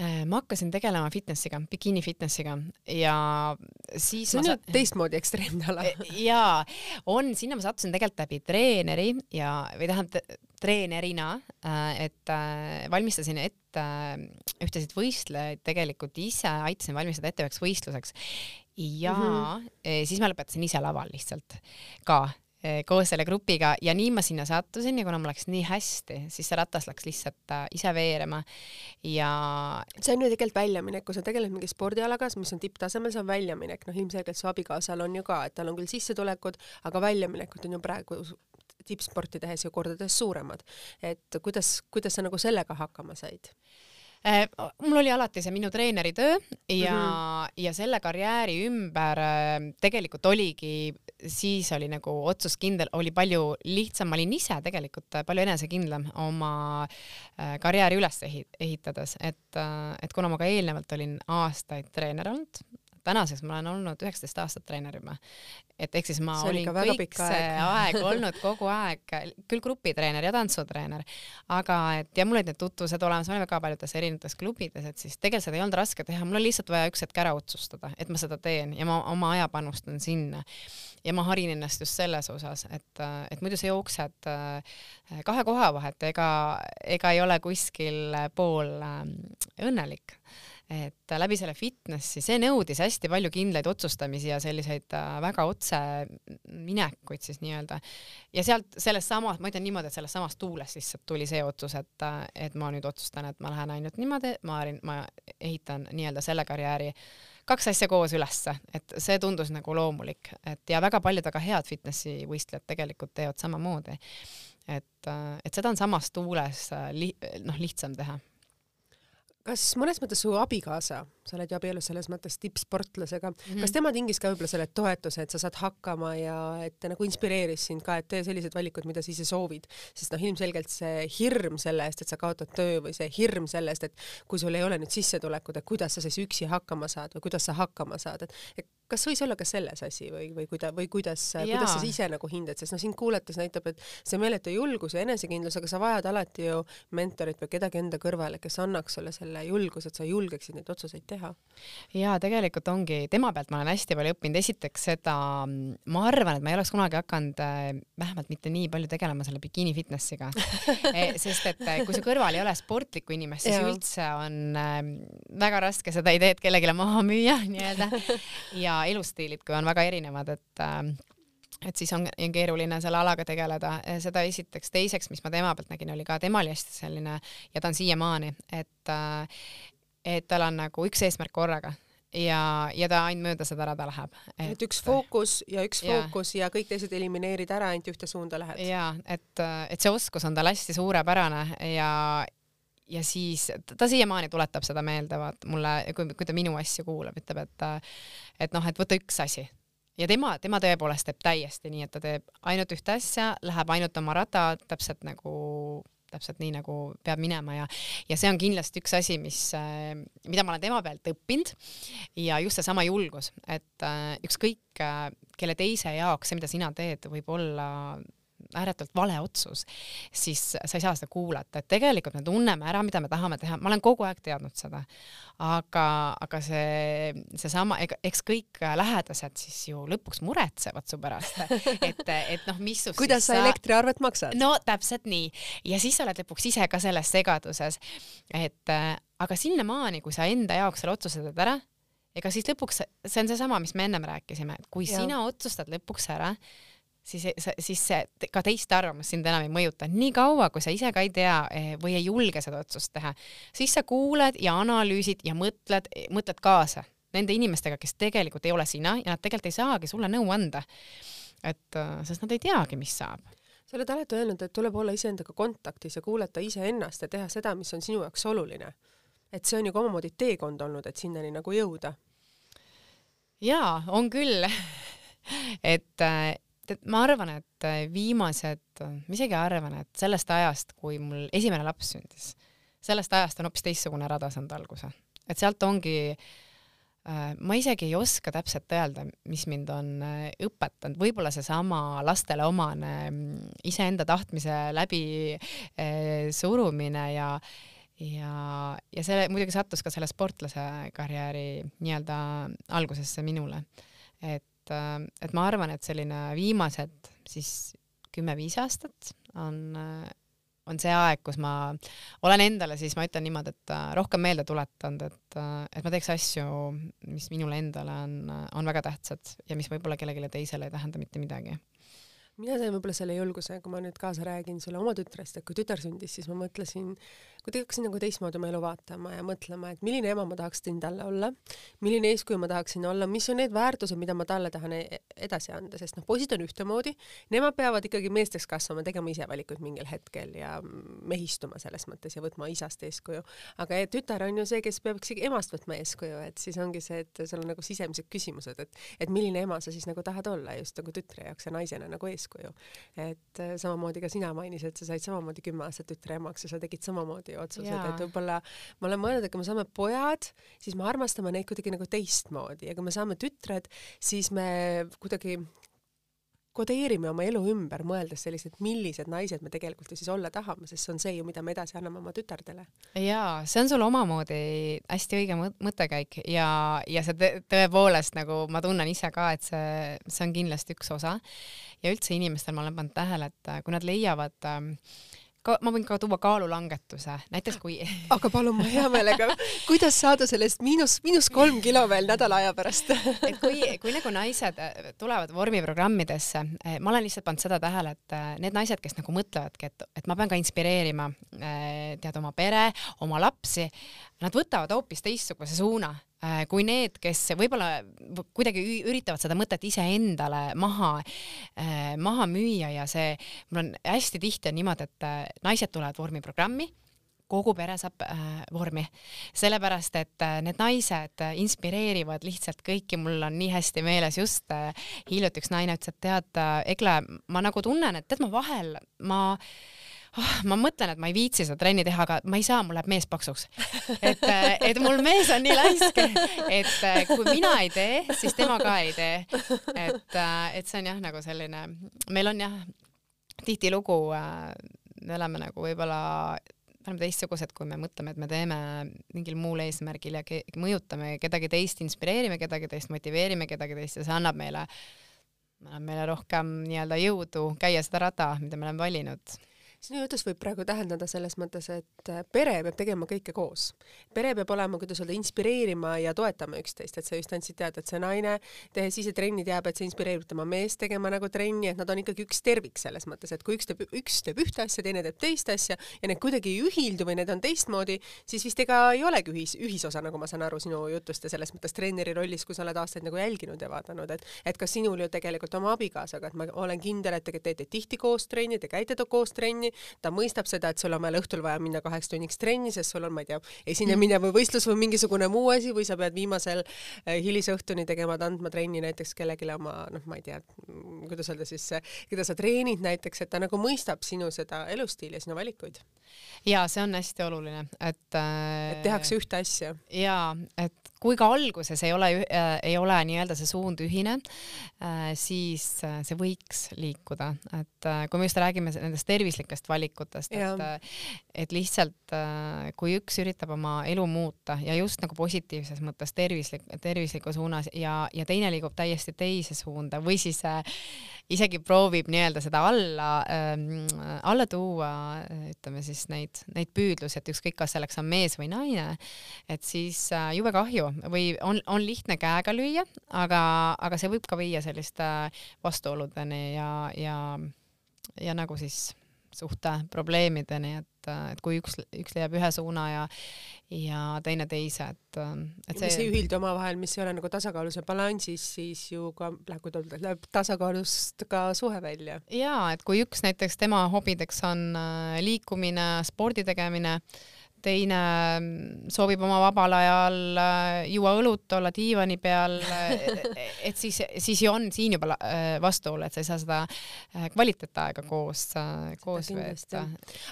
Äh, ma hakkasin tegelema fitnessiga, bikiini fitnessiga ja siis see on ju sa... teistmoodi ekstreemne ala. jaa, on, sinna ma sattusin tegelikult läbi treeneri ja, või tähendab treenerina, äh, et valmistasin ette ühtesid võistlejaid tegelikult ise, aitasin valmistada ette üheks võistluseks ja mm -hmm. siis ma lõpetasin ise laval lihtsalt ka koos selle grupiga ja nii ma sinna sattusin ja kuna mul läks nii hästi, siis see ratas läks lihtsalt äh, ise veerema ja. see on ju tegelikult väljaminek, kui sa tegeled mingi spordialaga, mis on tipptasemel, see on väljaminek, noh ilmselgelt su abikaasal on ju ka, et tal on küll sissetulekud, aga väljaminekud on ju praegu tippsporti tehes ju kordades suuremad. et kuidas, kuidas sa nagu sellega hakkama said? Äh, mul oli alati see minu treeneritöö ja mm, -hmm. ja selle karjääri ümber äh, tegelikult oligi, siis oli nagu otsus kindel, oli palju lihtsam, ma olin ise tegelikult palju enesekindlam oma äh, karjääri üles ehitades, et, et kuna ma ka eelnevalt olin aastaid treener olnud, tänaseks ma olen olnud üheksateist aastat treener juba. et ehk siis ma see olin kõik see aeg, aeg olnud kogu aeg, küll grupitreener ja tantsutreener, aga et ja mul olid need tutvused olemas, ma olin väga paljudes erinevates klubides, et siis tegelikult seda ei olnud raske teha, mul oli lihtsalt vaja üks hetk ära otsustada, et ma seda teen ja ma oma aja panustan sinna. ja ma harin ennast just selles osas, et, et muidu sa jooksed äh, kahe koha vahet, ega, ega ei ole kuskil pool äh, õnnelik et läbi selle fitnessi, see nõudis hästi palju kindlaid otsustamisi ja selliseid äh, väga otse minekuid siis nii-öelda. ja sealt sellest samast, ma ütlen niimoodi, et sellest samast tuulest lihtsalt tuli see otsus, et, äh, et ma nüüd otsustan, et ma lähen ainult niimoodi, ma, ma ehitan nii-öelda selle karjääri kaks asja koos ülesse, et see tundus nagu loomulik, et ja väga paljud väga head fitnessi võistlejad tegelikult teevad samamoodi. et, äh, et seda on samas tuules li, noh, lihtsam teha kas mõnes mõttes su abikaasa, sa oled ju abielus selles mõttes tippsportlasega. Mm, -hmm. kas tema tingis ka võib-olla selle toetuse, et sa saad hakkama ja et ta nagu inspireeris sind ka, et tee sellised valikud, mida sa ise soovid, sest noh, ilmselgelt see hirm selle eest, et sa kaotad töö või see hirm selle eest, et kui sul ei ole nüüd sissetulekut, et kuidas sa siis üksi hakkama saad või kuidas sa hakkama saad, et, kas võis olla ka selles asi või, või kuida- või kuidas, kuidas sa ise nagu hindad, sest noh, sind kuulates näitab, et see meeletu julgus ja enesekindlus, aga sa vajad alati ju mentorit või kedagi enda kõrvale, kes annaks sulle selle julguse, et sa julgeksid neid otsuseid teha ja tegelikult ongi, tema pealt ma olen hästi palju õppinud, esiteks seda, ma arvan, et ma ei oleks kunagi hakanud äh, vähemalt mitte nii palju tegelema selle bikiini fitnessiga. Sest et äh, kui su kõrval ei ole sportlikku inimest, siis üldse on äh, väga raske seda ideed kellelegi maha müüa nii-öelda. Ja elustiilid, kui on väga erinevad, et et siis on keeruline selle alaga tegeleda, seda esiteks, teiseks, mis ma tema pealt nägin, oli ka, tema oli hästi selline ja ta on siiamaani, et et tal on nagu üks eesmärk korraga ja, ja ta ainult mööda seda rada läheb. et üks fookus ja üks fookus ja, ja kõik teised elimineerid ära, ainult ühte suunda lähed. ja et, et see oskus on tal hästi suurepärane ja, ja siis ta siiamaani tuletab seda meelde, vaat mulle, kui, kui ta minu asju kuulab, ütleb, et et noh, et võta üks asi ja tema, tema tõepoolest teeb täiesti nii, et ta teeb ainult ühte asja, läheb ainult oma rada, täpselt nagu täpselt nii, nagu peab minema ja, ja see on kindlasti üks asi, mis, äh, mida ma olen tema pealt õppinud. Ja just seesama julgus, et äh, ükskõik äh, kelle teise jaoks see, mida sina teed, võib olla ääretult vale otsus, siis sa ei saa seda kuulata, et tegelikult me tunneme ära, mida me tahame teha, ma olen kogu aeg teadnud seda. aga, aga see, seesama, eks kõik lähedased siis ju lõpuks muretsevad su pärast, et, et noh, mis su kuidas sa elektriarvet maksad? no täpselt nii ja siis sa oled lõpuks ise ka selles segaduses, et aga sinnamaani, kui sa enda jaoks selle otsuse teed ära, ega siis lõpuks see on seesama, mis me ennem rääkisime, et kui ja. sina otsustad lõpuks ära, siis, siis see ka teiste arvamus sind enam ei mõjuta. nii kaua, kui sa ise ka ei tea eh, või ei julge seda otsust teha, siis sa kuuled ja analüüsid ja mõtled, mõtled kaasa nende inimestega, kes tegelikult ei ole sina ja nad tegelikult ei saagi sulle nõu anda. et, äh, sest nad ei teagi, mis saab sa oled alati öelnud, et tuleb olla iseendaga kontaktis ja kuulata iseennast ja teha seda, mis on sinu jaoks oluline. et see on ju ka omamoodi teekond olnud, et sinnani nagu jõuda. jaa, on küll et äh, et ma arvan, et äh, viimased, ma isegi arvan, et sellest ajast, kui mul esimene laps sündis, sellest ajast on hoopis teistsugune rada saanud alguse, et sealt ongi äh, ma isegi ei oska täpselt öelda, mis mind on äh, õpetanud, võib-olla seesama lastele omane mm, iseenda tahtmise läbi surumine ja ja, ja see muidugi sattus ka selle sportlase karjääri nii-öelda algusesse minule. et et, äh, et ma arvan, et selline viimased siis kümme-viis aastat on, äh, on see aeg, kus ma olen endale siis, ma ütlen niimoodi, et äh, rohkem meelde tuletanud, et, et ma teeks asju, mis minule endale on, on väga tähtsad ja mis võib-olla kellelegi teisele ei tähenda mitte midagi mina sain võib-olla selle julguse, kui ma nüüd kaasa räägin sulle oma tütrest, et kui tütar sündis, siis ma mõtlesin, kuidagi hakkasin nagu teistmoodi oma elu vaatama ja mõtlema, et milline ema ma tahaksin talle olla, milline eeskuju ma tahaksin olla, mis on need väärtused, mida ma talle tahan e-, edasi anda, sest noh, poisid on ühtemoodi, nemad peavad ikkagi meesteks kasvama, tegema ise valikuid mingil hetkel ja mehistuma selles mõttes ja võtma isast eeskuju. aga tütar on ju see, kes peab ikkagi emast võtma eeskuju, et siis ongi see, et sul on nagu sisemised küsimused, et, et milline ema sa siis nagu tahad olla just nagu tütre jaoks ja naisena nagu eeskuju. Et äh, samamoodi ka sina mainisid, et sa said samamoodi kümme aastat tütre emaks ja sa tegid samamoodi otsused, et võib-olla ma olen mõelnud, et kui me saame pojad, siis me armastame neid kuidagi nagu teistmoodi ja kui me saame tütred, siis me kuidagi kodeerime oma elu ümber, mõeldes sellised, millised naised me tegelikult ju siis olla tahame, sest see on see ju, mida me edasi anname oma tütardele. jaa, see on sul omamoodi hästi õige mõttekäik ja, ja see tõepoolest nagu ma tunnen ise ka, et see, see on kindlasti üks osa. ja üldse inimestel ma olen pannud tähele, et kui nad leiavad äh, ka, ma võin ka tuua kaalulangetuse, näiteks kui aga palun, ma hea meelega, kuidas saada sellest miinus, miinus kolm kilo veel nädala aja pärast? Et kui, kui nagu naised äh, tulevad vormiprogrammidesse, äh, ma olen lihtsalt pannud seda tähele, et äh, need naised, kes nagu mõtlevadki, et, et ma pean ka inspireerima tead oma pere, oma lapsi, nad võtavad hoopis teistsuguse suuna kui need, kes võib-olla kuidagi üritavad seda mõtet iseendale maha, äh, maha müüa ja see, mul on hästi tihti on niimoodi, et äh, naised tulevad vormiprogrammi, kogu pere saab äh, vormi, sellepärast et äh, need naised äh, inspireerivad lihtsalt kõiki, mul on nii hästi meeles just äh, hiljuti üks naine ütles, et tead äh,, Egle, ma nagu tunnen, et tead, ma vahel, ma äh, oh, ma mõtlen, et ma ei viitsi seda trenni teha, aga ma ei saa, mul läheb mees paksuks. et, äh, et mul mees on nii laisk, et äh, kui mina ei tee, siis tema ka ei tee. et, äh, et see on jah, nagu selline, meil on jah tihtilugu, me oleme nagu võib-olla me oleme teistsugused, kui me mõtleme, et me teeme mingil muul eesmärgil ja ke mõjutame kedagi teist, inspireerime kedagi teist, motiveerime kedagi teist ja see annab meile, annab meile rohkem nii-öelda jõudu käia seda rada, mida me oleme valinud sinu jutus võib praegu tähendada selles mõttes, et äh, pere peab tegema kõike koos. pere peab olema, kuidas öelda, inspireerima ja toetama üksteist, et sa just andsid teada, et see naine, tehes ise trenni, teab, et see inspireerib tema meest tegema nagu trenni, et nad on ikkagi üks tervik selles mõttes, et kui üks teeb, üks teeb ühte asja, teine teeb teist asja ja need kuidagi ei ühildu või need on teistmoodi, siis vist ega ei olegi ühis, ühisosa, nagu ma saan aru sinu jutust ja selles mõttes treeneri rollis, kui sa oled aastaid nagu jälginud ja vaadanud, et et ka sinul ju tegelikult oma abikaasaga, et ma olen kindel, et te teete tihti koos trenni, te käite koos trenni, ta mõistab seda, et sul on veel õhtul vaja minna kaheks tunniks trenni, sest sul on, ma ei tea, esinemine või võistlus või mingisugune muu asi või sa pead viimasel äh, hilisõhtuni tegema, andma trenni näiteks kellelegi oma, noh, ma ei tea, kuidas öelda siis, keda sa treenid näiteks, et ta nagu mõistab sinu seda elustiili ja sinu valikuid. ja see on hästi oluline, et äh, et tehakse ühte asja. ja et kui ka alguses ei ole äh,, ei ole nii-öelda see suund ühine äh,, siis äh, see võiks liikuda, et äh, kui me just räägime nendest tervislikest valikutest, et äh, et lihtsalt äh, kui üks üritab oma elu muuta ja just nagu positiivses mõttes tervislik, tervisliku suunas ja, ja teine liigub täiesti teise suunda või siis isegi proovib nii-öelda seda alla ähm,, alla tuua, ütleme siis neid, neid püüdlusi, et ükskõik, kas selleks on mees või naine, et siis äh, jube kahju. Või on, on lihtne käega lüüa, aga, aga see võib ka viia selliste vastuoludeni ja, ja, ja nagu siis suhte probleemideni, et, et kui üks, üks leiab ühe suuna ja ja teine teise, et, et see mis ei ühildu omavahel, mis ei ole nagu tasakaalus ja balansis, siis ju ka öelda, läheb tasakaalust ka suhe välja. jaa, et kui üks näiteks tema hobideks on äh, liikumine, spordi tegemine, teine mm, soovib oma vabal ajal äh, juua õlut, olla diivani peal, äh, et siis, siis ju on siin juba äh, vastuolu, et sa ei saa seda kvaliteetaega koos, koos veeta.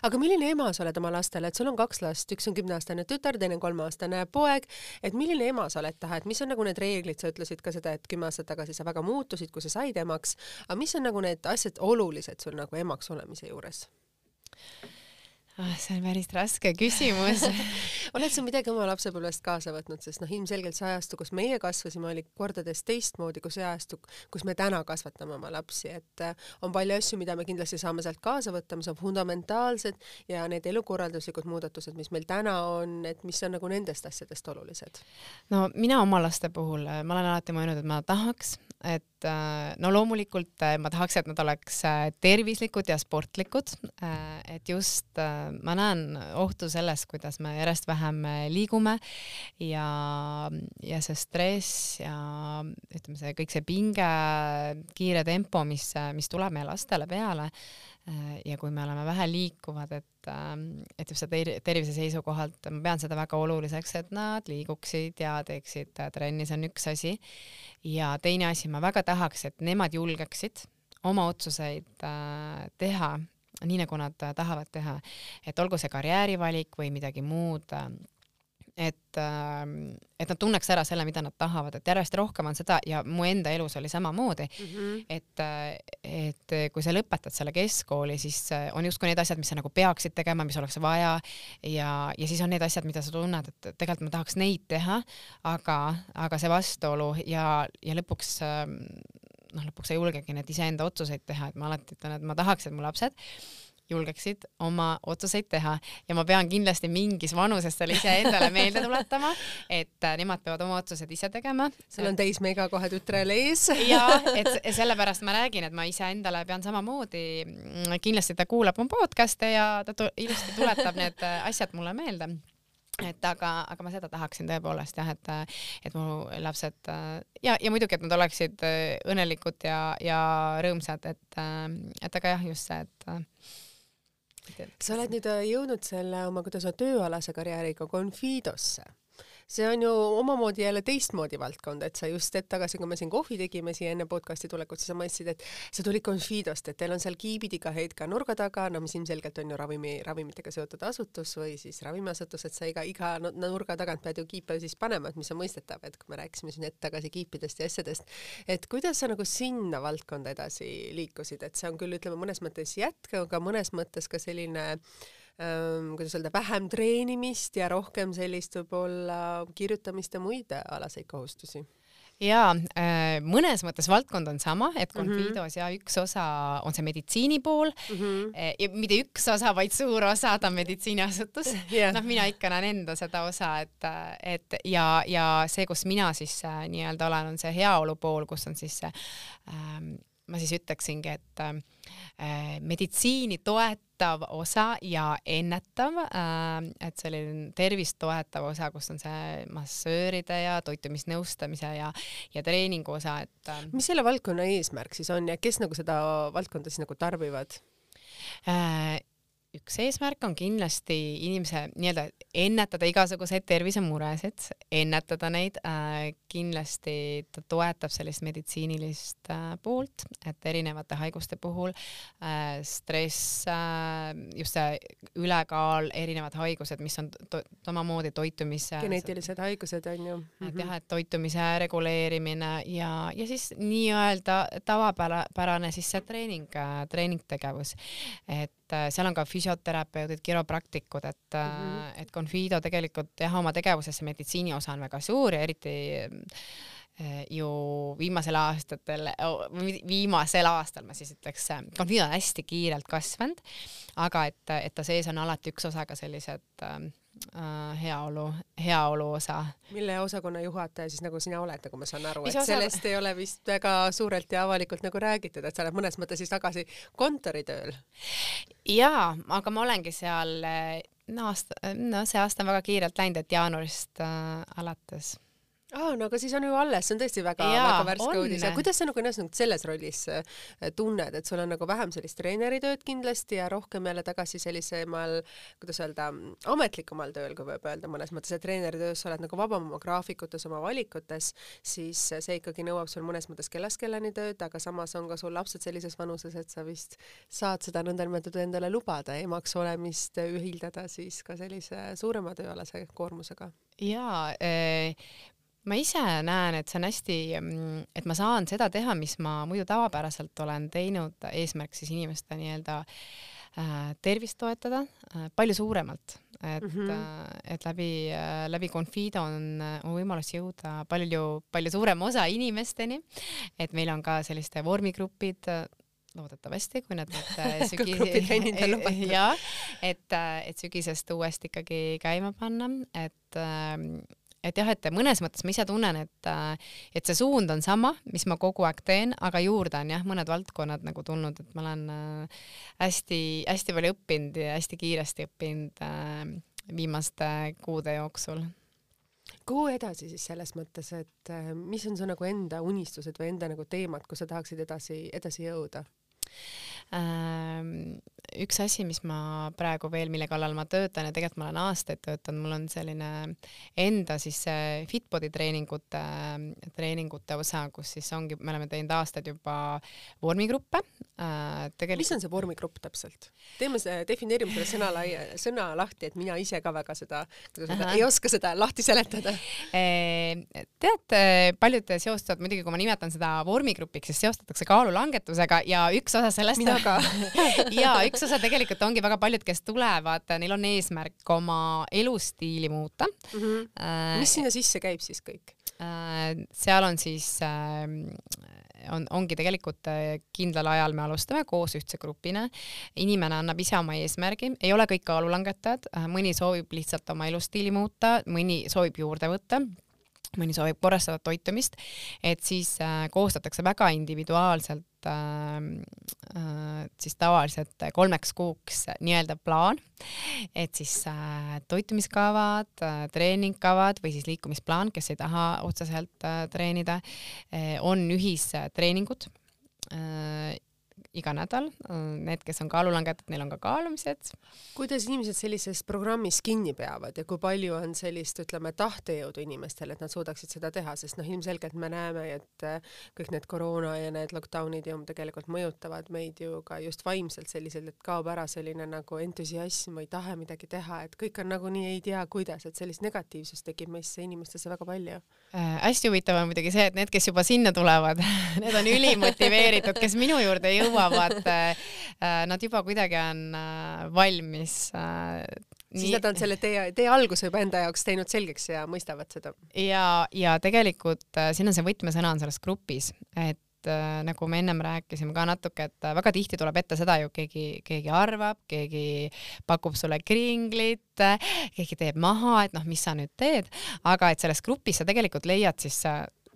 aga milline ema sa oled oma lastele, et sul on kaks last, üks on kümneaastane tütar, teine on kolmeaastane poeg, et milline ema sa oled taha, et mis on nagu need reeglid, sa ütlesid ka seda, et kümme aastat tagasi sa väga muutusid, kui sa said emaks, aga mis on nagu need asjad olulised sul nagu emaks olemise juures? Ah,? see on päris raske küsimus oled sa midagi oma lapsepõlvest kaasa võtnud, sest noh, ilmselgelt see ajastu, kus meie kasvasime, oli kordades teistmoodi kui see ajastu, kus me täna kasvatame oma lapsi, et äh, on palju asju, mida me kindlasti saame sealt kaasa võtta, mis on fundamentaalsed ja need elukorralduslikud muudatused, mis meil täna on, et mis on nagu nendest asjadest olulised? no mina oma laste puhul, äh, ma olen alati mõelnud, et ma tahaks, et äh, no loomulikult ma tahaks, et nad oleks tervislikud ja sportlikud, et just ma näen ohtu selles, kuidas me järjest vähem liigume ja, ja see stress ja ütleme, see kõik see pinge, kiire tempo, mis, mis tuleb meie lastele peale ja kui me oleme vähe liikuvad, et, et just ter tervise seisukohalt ma pean seda väga oluliseks, et nad liiguksid ja teeksid trenni, see on üks asi. ja teine asi, ma väga tahaks, et nemad julgeksid oma otsuseid äh, teha nii nagu nad äh, tahavad teha, et olgu see karjäärivalik või midagi muud, äh, et, ähm, et nad tunneks ära selle, mida nad tahavad, et järjest rohkem on seda ja mu enda elus oli samamoodi mm, -hmm. et, äh, et kui sa lõpetad selle keskkooli, siis on justkui need asjad, mis sa nagu peaksid tegema, mis oleks vaja ja, ja siis on need asjad, mida sa tunned, et tegelikult ma tahaks neid teha, aga, aga see vastuolu ja, ja lõpuks ähm, noh, lõpuks ei julgegi neid iseenda otsuseid teha, et ma alati ütlen, et ma tahaks, et mu lapsed julgeksid oma otsuseid teha ja ma pean kindlasti mingis vanuses selle iseendale meelde tuletama, et äh, nemad peavad oma otsused ise tegema. sul on täismega kohe tütrel ees. ja et sellepärast ma räägin, et ma iseendale pean samamoodi, mm, kindlasti ta kuulab mu podcast'e ja ta ilusti tuletab need äh, asjad mulle meelde et aga, aga ma seda tahaksin tõepoolest jah, et, et mu lapsed ja, ja muidugi, et nad oleksid õnnelikud ja, ja rõõmsad, et, et aga jah, just see, et. Sa oled nüüd jõudnud selle oma, kuidas öelda, tööalase karjääriga Confidosse see on ju omamoodi jälle teistmoodi valdkond, et sa just hetk tagasi, kui me siin kohvi tegime siia enne podcast'i tulekut, siis sa mainisid, et sa tulid Confidost, et teil on seal kiibid iga hetk nurga taga, no mis ilmselgelt on ju ravimi, ravimitega seotud asutus või siis ravimiasutus, et sa iga, iga nurga tagant pead ju kiipe siis panema, et mis on mõistetav, et kui me rääkisime siin hetk tagasi kiipidest ja asjadest, et kuidas sa nagu sinna valdkonda edasi liikusid, et see on küll, ütleme mõnes mõttes jätk, aga mõnes mõttes ka selline ähm, kuidas öelda, vähem treenimist ja rohkem sellist võib-olla kirjutamist ja muid alaseid kohustusi jaa, äh, mõnes mõttes valdkond on sama, et mhm. Confidos mm -hmm. ja üks osa on see meditsiini pool mm -hmm. ja mitte üks osa, vaid suur osa, ta on meditsiiniasutus yeah.. noh, mina ikka näen enda seda osa, et, et ja, ja see, kus mina siis äh, nii-öelda olen, on see heaolu pool, kus on siis ähm, ma siis ütleksingi, et äh, meditsiini toetav osa ja ennetav äh,, et selline tervist toetav osa, kus on see massööride ja toitumisnõustamise ja, ja treeningu osa, et äh,. mis selle valdkonna eesmärk siis on ja kes nagu seda valdkonda siis nagu tarbivad äh,? Üks eesmärk on kindlasti inimese nii-öelda ennetada igasuguseid tervisemuresid, ennetada neid äh,, kindlasti ta toetab sellist meditsiinilist äh, poolt, et erinevate haiguste puhul äh, stress äh,, just see ülekaal, erinevad haigused, mis on to samamoodi toitumise geneetilised haigused on ju. Et jah, et toitumise reguleerimine ja, ja siis nii-öelda tavapärane siis see treening, äh, treeningtegevus, et äh, seal on ka füsioterapeudid, kiropraktikud, et mm, -hmm. et Confido tegelikult jah, oma tegevuses see meditsiini osa on väga suur ja eriti eh, ju viimasel aastatel, viimasel aastal ma siis ütleks, Confido on hästi kiirelt kasvanud, aga et, et ta sees on alati üks osa ka sellised äh, heaolu, heaolu osa. mille osakonna juhataja siis nagu sina oled, nagu ma saan aru, et osa... sellest ei ole vist väga suurelt ja avalikult nagu räägitud, et sa oled mõnes mõttes siis tagasi kontoritööl? jaa, aga ma olengi seal no aasta, no see aasta on väga kiirelt läinud, et jaanuarist äh, alates aa, no aga siis on ju alles, see on tõesti väga-väga värske uudis. kuidas sa nagu ennast nagu selles rollis äh, tunned, et sul on nagu vähem sellist treeneritööd kindlasti ja rohkem jälle tagasi sellisemal, kuidas öelda, ametlikumal tööl, kui võib öelda mõnes mõttes, et treeneritöös sa oled nagu vabam oma graafikutes, oma valikutes, siis see ikkagi nõuab sul mõnes mõttes kellast kellani tööd, aga samas on ka sul lapsed sellises vanuses, et sa vist saad seda nõndanimetatud endale lubada, emaks olemist ühildada siis ka sellise suurema tööalase koormusega. jaa äh ma ise näen, et see on hästi, mm, et ma saan seda teha, mis ma muidu tavapäraselt olen teinud, eesmärk siis inimeste nii-öelda äh, tervist toetada äh, palju suuremalt, et mm, -hmm. et läbi läbi Confido on, on võimalus jõuda palju, palju suurema osa inimesteni. et meil on ka selliste vormigrupid loodetavasti, kui nad nüüd sügis ja et, et sügisest uuesti ikkagi käima panna, et äh, et jah, et mõnes mõttes ma ise tunnen, et, äh, et see suund on sama, mis ma kogu aeg teen, aga juurde on jah, mõned valdkonnad nagu tulnud, et ma olen hästi-hästi äh, palju õppinud ja hästi kiiresti õppinud äh, viimaste kuude jooksul kuhu edasi siis selles mõttes, et mis on su nagu enda unistused või enda nagu teemad, kus sa tahaksid edasi, edasi jõuda? Ehm, üks asi, mis ma praegu veel, mille kallal ma töötan ja tegelikult ma olen aastaid töötanud, mul on selline enda siis Fitbodi treeningute, treeningute osa, kus siis ongi, me oleme teinud aastaid juba vormigruppe äh,. Tegelikult... mis on see vormigrupp täpselt? teeme see, defineerime selle sõna laia, sõna lahti, et mina ise ka väga seda, kuidas öelda, ei oska seda lahti seletada ehm, teate, paljud seostavad, muidugi kui ma nimetan seda vormigrupiks, siis seostatakse kaalulangetusega ja üks osa sellest mina ka ja üks osa tegelikult ongi väga paljud, kes tulevad, neil on eesmärk oma elustiili muuta mm. -hmm. Äh, mis sinna sisse käib siis kõik äh,? seal on siis äh, on, ongi tegelikult äh, kindlal ajal me alustame koos ühtse grupina. inimene annab ise oma eesmärgi, ei ole kõik kaalulangetajad, mõni soovib lihtsalt oma elustiili muuta, mõni soovib juurde võtta mõni soovib korrastada toitumist, et siis äh, koostatakse väga individuaalselt äh, äh, siis tavaliselt kolmeks kuuks nii-öelda plaan, et siis äh, toitumiskavad äh,, treeningkavad või siis liikumisplaan, kes ei taha otseselt äh, treenida äh,, on ühistreeningud iga nädal, need, kes on kaalulangetajad, neil on ka kaalumised. kuidas inimesed sellises programmis kinni peavad ja kui palju on sellist, ütleme, tahtejõudu inimestel, et nad suudaksid seda teha, sest noh, ilmselgelt me näeme, et äh, kõik need koroona ja need lockdown'id ju tegelikult mõjutavad meid ju ka just vaimselt selliselt, et kaob ära selline nagu entusiasm või tahe midagi teha, et kõik on nagunii ei tea, kuidas, et sellist negatiivsust tekib meisse inimestesse väga palju äh,. hästi huvitav on muidugi see, et need, kes juba sinna tulevad need on ülimotiveeritud, kes minu juurde ei jõua, jõuavad, nad juba kuidagi on valmis Nii... siis nad on selle tee, tee alguse juba enda jaoks teinud selgeks ja mõistavad seda. ja, ja tegelikult äh, siin on see võtmesõna on selles grupis, et äh, nagu me ennem rääkisime ka natuke, et äh, väga tihti tuleb ette seda ju keegi, keegi arvab, keegi pakub sulle kringlit, keegi teeb maha, et noh, mis sa nüüd teed, aga et selles grupis sa tegelikult leiad siis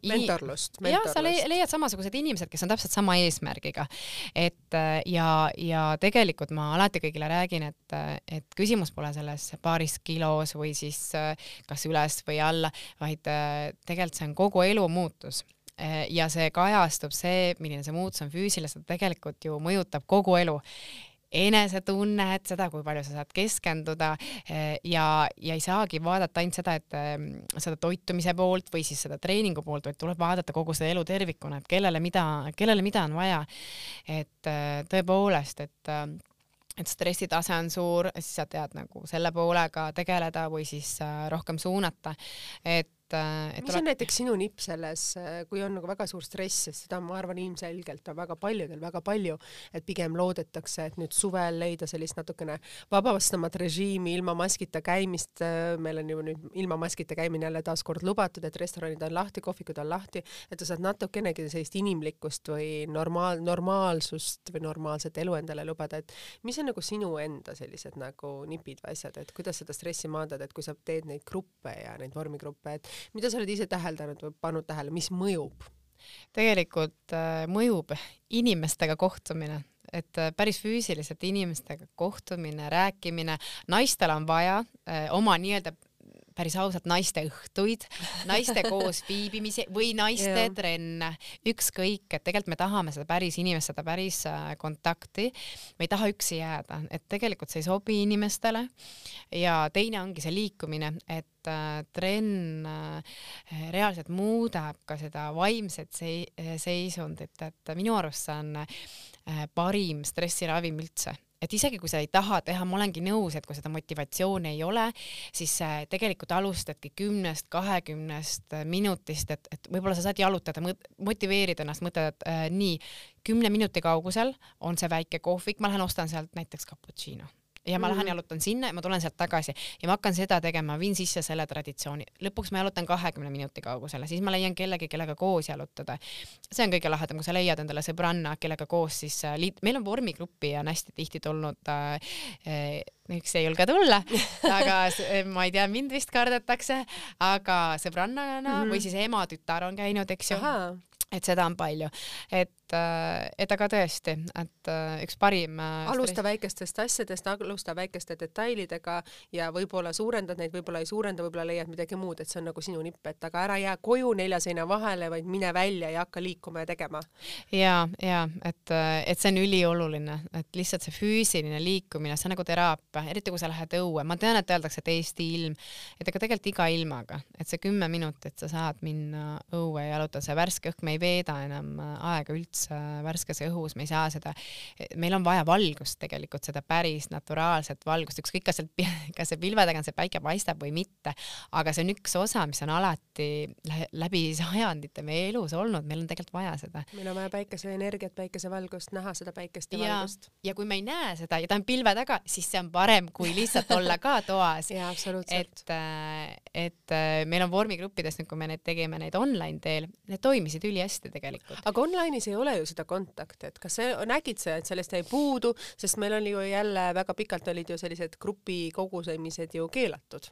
mentorlust, mentorlust.. jah, sa leiad samasugused inimesed, kes on täpselt sama eesmärgiga. et äh, ja, ja tegelikult ma alati kõigile räägin, et, et küsimus pole selles paaris kilos või siis äh, kas üles või alla, vaid äh, tegelikult see on kogu elu muutus. Ja see kajastub, see, milline see muutus on füüsiliselt, tegelikult ju mõjutab kogu elu enesetunnet, seda, kui palju sa saad keskenduda eh, ja, ja ei saagi vaadata ainult seda, et eh, seda toitumise poolt või siis seda treeningu poolt, vaid tuleb vaadata kogu seda elu tervikuna, et kellele mida, kellele mida on vaja. et eh, tõepoolest, et et stressitase on suur, siis sa tead nagu selle poolega tegeleda või siis rohkem suunata. et et mis on näiteks sinu nipp selles, kui on nagu väga suur stress, sest seda ma arvan ilmselgelt on väga paljudel väga palju, et pigem loodetakse, et nüüd suvel leida sellist natukene vabastamat režiimi ilma maskita käimist. meil on ju nüüd ilma maskita käimine jälle taaskord lubatud, et restoranid on lahti, kohvikud on lahti, et sa saad natukenegi sellist inimlikkust või normaal, normaalsust või normaalset elu endale lubada, et mis on nagu sinu enda sellised nagu nipid või asjad, et kuidas seda stressi maandada, et kui sa teed neid gruppe ja neid vormigruppe, et mida sa oled ise täheldanud või pannud tähele, mis mõjub? tegelikult äh, mõjub inimestega kohtumine, et äh, päris füüsiliselt inimestega kohtumine, rääkimine, naistel on vaja äh, oma nii-öelda päris ausalt naiste õhtuid, naiste koos viibimisi või naiste trenne, ükskõik, et tegelikult me tahame seda päris inimest, seda päris äh, kontakti. me ei taha üksi jääda, et tegelikult see ei sobi inimestele. ja teine ongi see liikumine, et äh, trenn äh, reaalselt muudab ka seda vaimset seisundit, et minu arust see on parim stressiravim üldse et isegi kui sa ei taha teha, ma olengi nõus, et kui seda motivatsiooni ei ole, siis äh, tegelikult alustadki kümnest, kahekümnest äh, minutist, et, et võib-olla sa saad jalutada, motiveerida ennast, mõtled äh, nii, kümne minuti kaugusel on see väike kohvik, ma lähen ostan sealt näiteks cappuccino ja ma mm -hmm. lähen mhm. jalutan sinna ja ma tulen sealt tagasi ja ma hakkan seda tegema, viin sisse selle traditsiooni. lõpuks ma jalutan kahekümne minuti kaugusele, siis ma leian kellegi, kellega koos jalutada. see on kõige lahedam, kui sa leiad endale sõbranna, kellega koos siis äh, liit-, meil on vormigruppi on hästi tihti tulnud äh, äh, üks ei julge tulla, aga ma ei tea, mind vist kardetakse, aga sõbrannana mm -hmm. või siis ema-tütar on käinud, eks ju et seda on palju, et, äh, et aga tõesti, et äh, üks parim. Äh, alusta väikestest asjadest, alusta väikeste detailidega ja võib-olla suurendad neid, võib-olla ei suurenda, võib-olla leiad midagi muud, et see on nagu sinu nipp, et aga ära jää koju nelja seina vahele, vaid mine välja ja hakka liikuma ja tegema. ja, ja et, et see on ülioluline, et lihtsalt see füüsiline liikumine, see on nagu teraapia, eriti kui sa lähed õue, ma tean, et öeldakse, et Eesti ilm, et aga tegelikult iga ilmaga, et see kümme minutit sa saad minna õue ja jalutada, see värske õhk, me ei veeda enam aega üldse värskes õhus, me ei saa seda, meil on vaja valgust tegelikult, seda päris naturaalset valgust, ükskõik kas sealt, kas see pilve taga see päike paistab või mitte, aga see on üks osa, mis on alati läbi sajandite meie elus olnud, meil on tegelikult vaja seda. meil on vaja päikeseenergiat, päikesevalgust, näha seda päikest ja, ja valgust. ja kui me ei näe seda ja ta on pilve taga, siis see on parem kui lihtsalt olla ka toas. et, äh, et äh, meil on vormigruppides nüüd, kui me neid tegime, neid online teel, need toimisid ülihästi hästi tegelikult. aga online'is ei ole ju seda kontakti, et kas sa nägid sa, et sellest jäi puudu, sest meil oli ju jälle väga pikalt olid ju sellised grupi kogusemised ju keelatud.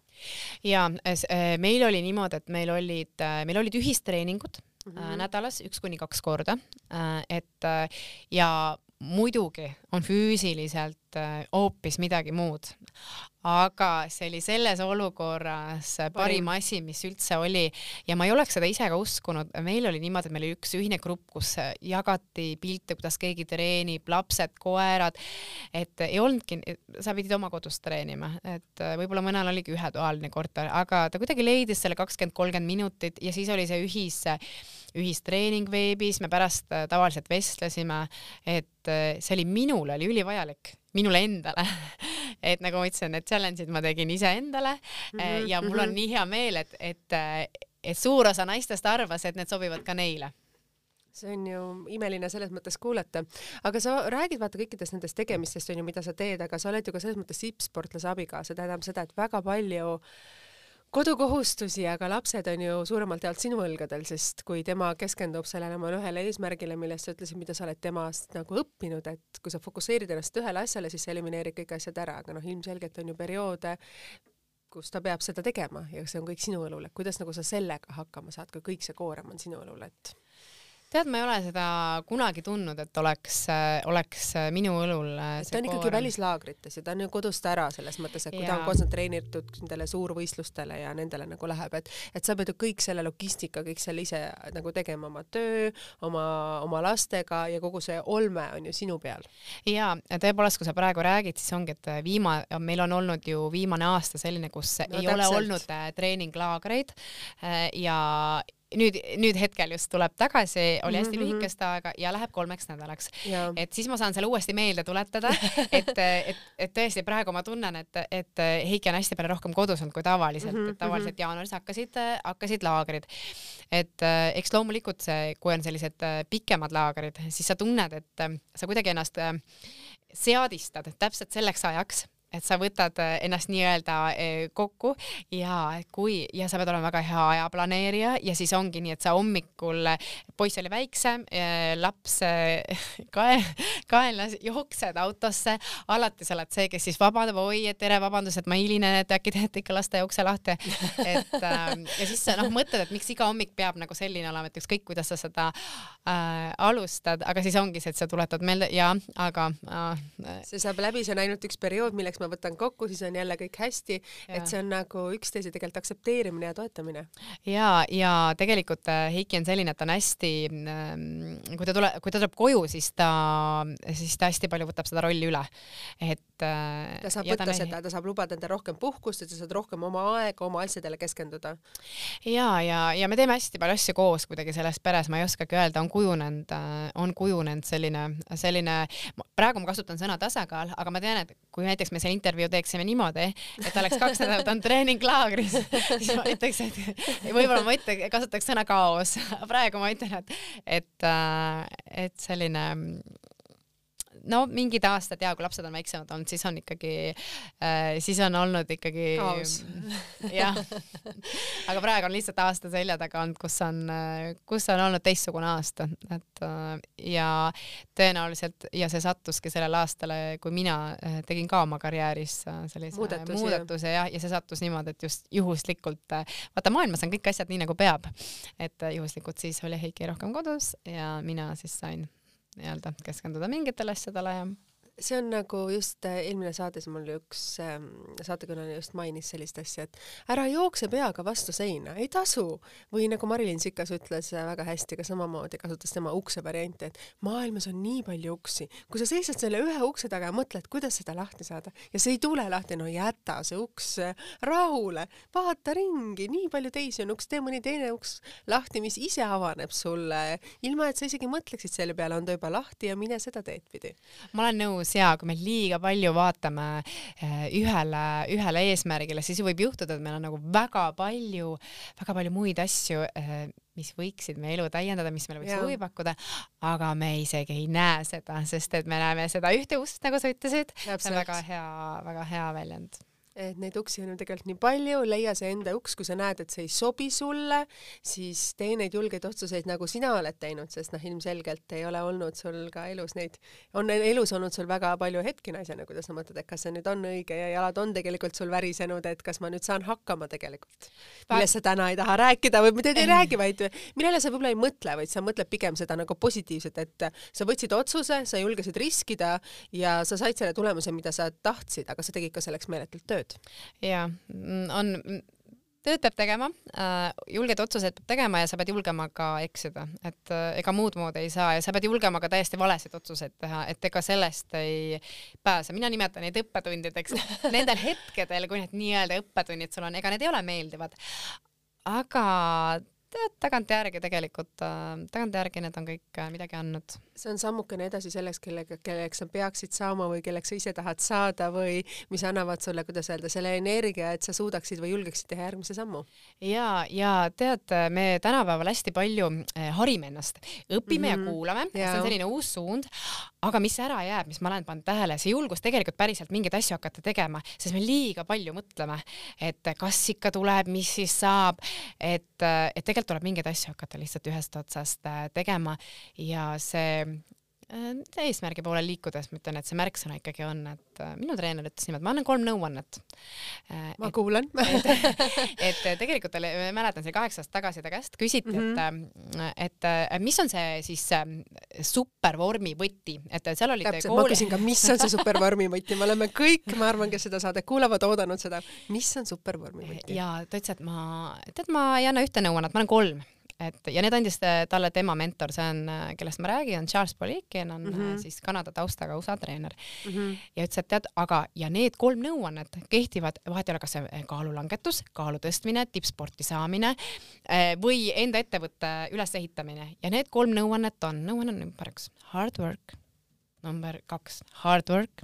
ja äh, meil oli niimoodi, et meil olid, äh, meil olid ühistreeningud mm -hmm. nädalas üks kuni kaks korda, et ja muidugi on füüsiliselt hoopis midagi muud, aga see oli selles olukorras parim asi, mis üldse oli. Ja ma ei oleks seda ise ka uskunud, meil oli niimoodi, et meil oli üks ühine grupp, kus jagati pilte, kuidas keegi treenib, lapsed, koerad, et ei olnudki, sa pidid oma kodus treenima, et võib-olla mõnel oligi ühetoaline korter, aga ta kuidagi leidis selle kakskümmend, kolmkümmend minutit ja siis oli see ühis ühistreening veebis, me pärast tavaliselt vestlesime, et see oli minule oli ülivajalik minule endale. Et nagu ma ütlesin, need challenge'id ma tegin iseendale mm -hmm, ja mul on mm -hmm. nii hea meel, et, et, et suur osa naistest arvas, et need sobivad ka neile. See on ju imeline selles mõttes kuulata, aga sa räägid vaata kõikidest nendest tegemistest on ju, mida sa teed, aga sa oled ju ka selles mõttes tippsportlase abiga, see tähendab seda, et väga palju kodukohustusi, aga lapsed on ju suuremalt jaolt sinu õlgadel, sest kui tema keskendub sellele oma ühele eesmärgile, millest sa ütlesid, mida sa oled temast nagu õppinud, et kui sa fokusseerid ennast ühele asjale, siis sa elimineerid kõik asjad ära, aga noh, ilmselgelt on ju perioode, kus ta peab seda tegema ja see on kõik sinu õlul, et kuidas nagu sa sellega hakkama saad, kui kõik see koorem on sinu õlul, et tead, ma ei ole seda kunagi tundnud, et oleks, oleks minu õlul ta on ikkagi välislaagrites ja ta on ju kodust ära selles mõttes, et kui ja. ta on kontsentreeritud nendele suurvõistlustele ja nendele nagu läheb, et et sa pead ju kõik selle logistika, kõik selle ise nagu tegema, oma töö, oma, oma lastega ja kogu see olme on ju sinu peal. ja tõepoolest, kui sa praegu räägid, siis ongi, et viima-, meil on olnud ju viimane aasta selline, kus no, ei täpselt. ole olnud äh, treeninglaagreid äh, ja nüüd, nüüd hetkel just tuleb tagasi, oli hästi mm -hmm. lühikest aega ja läheb kolmeks nädalaks. et siis ma saan selle uuesti meelde tuletada, et, et, et tõesti praegu ma tunnen, et, et Heiki on hästi palju rohkem kodus olnud kui tavaliselt mm, -hmm. et tavaliselt mhm. jaanuaris hakkasid, hakkasid laagrid. et eks loomulikult see, kui on sellised pikemad laagrid, siis sa tunned, et sa kuidagi ennast seadistad täpselt selleks ajaks et sa võtad äh, ennast nii-öelda äh, kokku ja kui ja sa pead olema väga hea ajaplaneerija ja siis ongi nii, et sa hommikul, poiss oli väiksem, äh, laps kae, kaenlas, jooksed autosse, alati sa oled see, kes siis vabandab, oi, et tere, vabandust, et ma hilinen, et äkki teete ikka lasteaia ukse lahti. et ähm, ja siis sa noh, mõtled, et miks iga hommik peab nagu selline olema, et ükskõik, kuidas sa seda äh, alustad, aga siis ongi see, et sa tuletad meelde ja aga äh, see saab läbi, see on ainult üks periood, milleks ma võtan kokku, siis on jälle kõik hästi, et see on nagu üksteise tegelikult aktsepteerimine ja toetamine. ja, ja tegelikult äh, Heiki on selline, et ta on hästi, ähm, kui ta tuleb, kui ta tuleb koju, siis ta, siis ta hästi palju võtab seda rolli üle, et. Äh, ta saab võtta ta seda, ta saab lubada endale rohkem puhkust, et sa saad rohkem oma aega oma asjadele keskenduda. ja, ja, ja me teeme hästi palju asju koos kuidagi selles peres, ma ei oskagi öelda, on kujunenud, äh, on kujunenud selline, selline, praegu ma kasutan sõna tasakaal, aga ma tean, et kui näiteks me seal intervjuu teeksime niimoodi, et oleks kaks nädalat on treeninglaagris, siis ma ütleks, et võib-olla ma ütle, kasutaks sõna kaos. praegu ma ütlen, et, et, äh, et selline no mingid aastad ja kui lapsed on väiksemad olnud, siis on ikkagi äh,, siis on olnud ikkagi jah, aga praegu on lihtsalt aasta selja taga olnud, kus on, kus on olnud teistsugune aasta, et äh, ja tõenäoliselt ja see sattuski sellele aastale, kui mina äh, tegin ka oma karjääris sellise muudatuse, muudatuse jah, ja see sattus niimoodi, et just juhuslikult, vaata maailmas on kõik asjad nii nagu peab, et juhuslikult siis oli Heiki rohkem kodus ja mina siis sain nii-öelda keskenduda mingitele asjadele ja see on nagu just äh, eelmine saates mul üks äh, saatekülaline just mainis sellist asja, et ära jookse peaga vastu seina, ei tasu. või nagu Marilyn Sikas ütles äh, väga hästi ka samamoodi, kasutas tema ukse varianti, et maailmas on nii palju uksi, kui sa seisad selle ühe ukse taga ja mõtled, kuidas seda lahti saada ja see ei tule lahti, no jäta see uks äh, rahule, vaata ringi, nii palju teisi on uks, tee mõni teine uks lahti, mis ise avaneb sulle, ilma et sa isegi mõtleksid selle peale, on ta juba lahti ja mine seda teed pidi. ma olen nõus ja kui me liiga palju vaatame eh, ühele, ühele eesmärgile, siis võib juhtuda, et meil on nagu väga palju, väga palju muid asju, eh, mis võiksid meie elu täiendada, mis meile võiks huvi pakkuda, aga me isegi ei näe seda, sest et me näeme seda ühte ust, nagu sa ütlesid. see on väga hea, väga hea väljend et neid uksi on ju tegelikult nii palju, leia see enda uks, kui sa näed, et see ei sobi sulle, siis tee neid julgeid otsuseid, nagu sina oled teinud, sest noh, ilmselgelt ei ole olnud sul ka elus neid, on elus olnud sul väga palju hetki naisena, kuidas sa mõtled, et kas see nüüd on õige ja jalad on tegelikult sul värisenud, et kas ma nüüd saan hakkama tegelikult. millest sa täna ei taha rääkida või mida te ei räägi, vaid millele sa võib-olla ei mõtle, vaid sa mõtled pigem seda nagu positiivset, et sa võtsid otsuse, sa julgesid riskida ja sa said selle tulemuse, mida sa tahtsid, aga sa tegid ka selleks meeletult tööd tööd. ja mm, on, mm, tööd peab tegema äh,, julgeid otsuseid peab tegema ja sa pead julgema ka eksida, et äh, ega muud moodi ei saa ja sa pead julgema ka täiesti valesid otsuseid teha, et ega sellest ei pääse. mina nimetan neid õppetundideks nendel hetkedel, kui need nii-öelda õppetunnid sul on, ega need ei ole meeldivad. aga tead, tagantjärgi tegelikult, tagantjärgi need on kõik midagi andnud. see on sammukene edasi selleks, kellega, kelleks sa peaksid saama või kelleks sa ise tahad saada või mis annavad sulle, kuidas öelda, selle energia, et sa suudaksid või julgeksid teha järgmise sammu. ja, ja tead, me tänapäeval hästi palju harime ennast, õpime mm -hmm. ja kuulame, see on selline uus suund, aga mis ära jääb, mis ma olen pannud tähele, see julgus tegelikult päriselt mingeid asju hakata tegema, sest me liiga palju mõtleme, et kas ikka tuleb, mis siis saab, et, et tegelikult tuleb mingeid asju hakata lihtsalt ühest otsast äh, tegema. Ja see eesmärgi poole liikudes ma ütlen, et see märksõna ikkagi on, et äh, minu treener ütles niimoodi, ma annan kolm nõuannet. Äh, ma et, kuulan et, et tegelikult oli, mäletan, see kaheksa aastat tagasi ta käest küsiti mm, -hmm. et, et mis on see siis supervormi võti, et seal olid täpselt kool..., ma küsin ka, mis on see supervormi võti, me oleme kõik, ma arvan, kes seda saadet kuulavad, oodanud seda, mis on supervormi võti? ja ta ütles, et ma, tead, ma ei anna ühte nõuannet, ma annan kolm et ja need andis talle tema mentor, see on, kellest ma räägin, on Charles Polikin, on mm -hmm. siis Kanada taustaga USA treener mm. -hmm. ja ütles, et tead, aga, ja need kolm nõuannet kehtivad, vahet ei ole, kas see kaalulangetus, kaalu tõstmine, tippsporti saamine või enda ettevõtte ülesehitamine ja need kolm nõuannet on, nõuanne number üks, hard work, number kaks, hard work,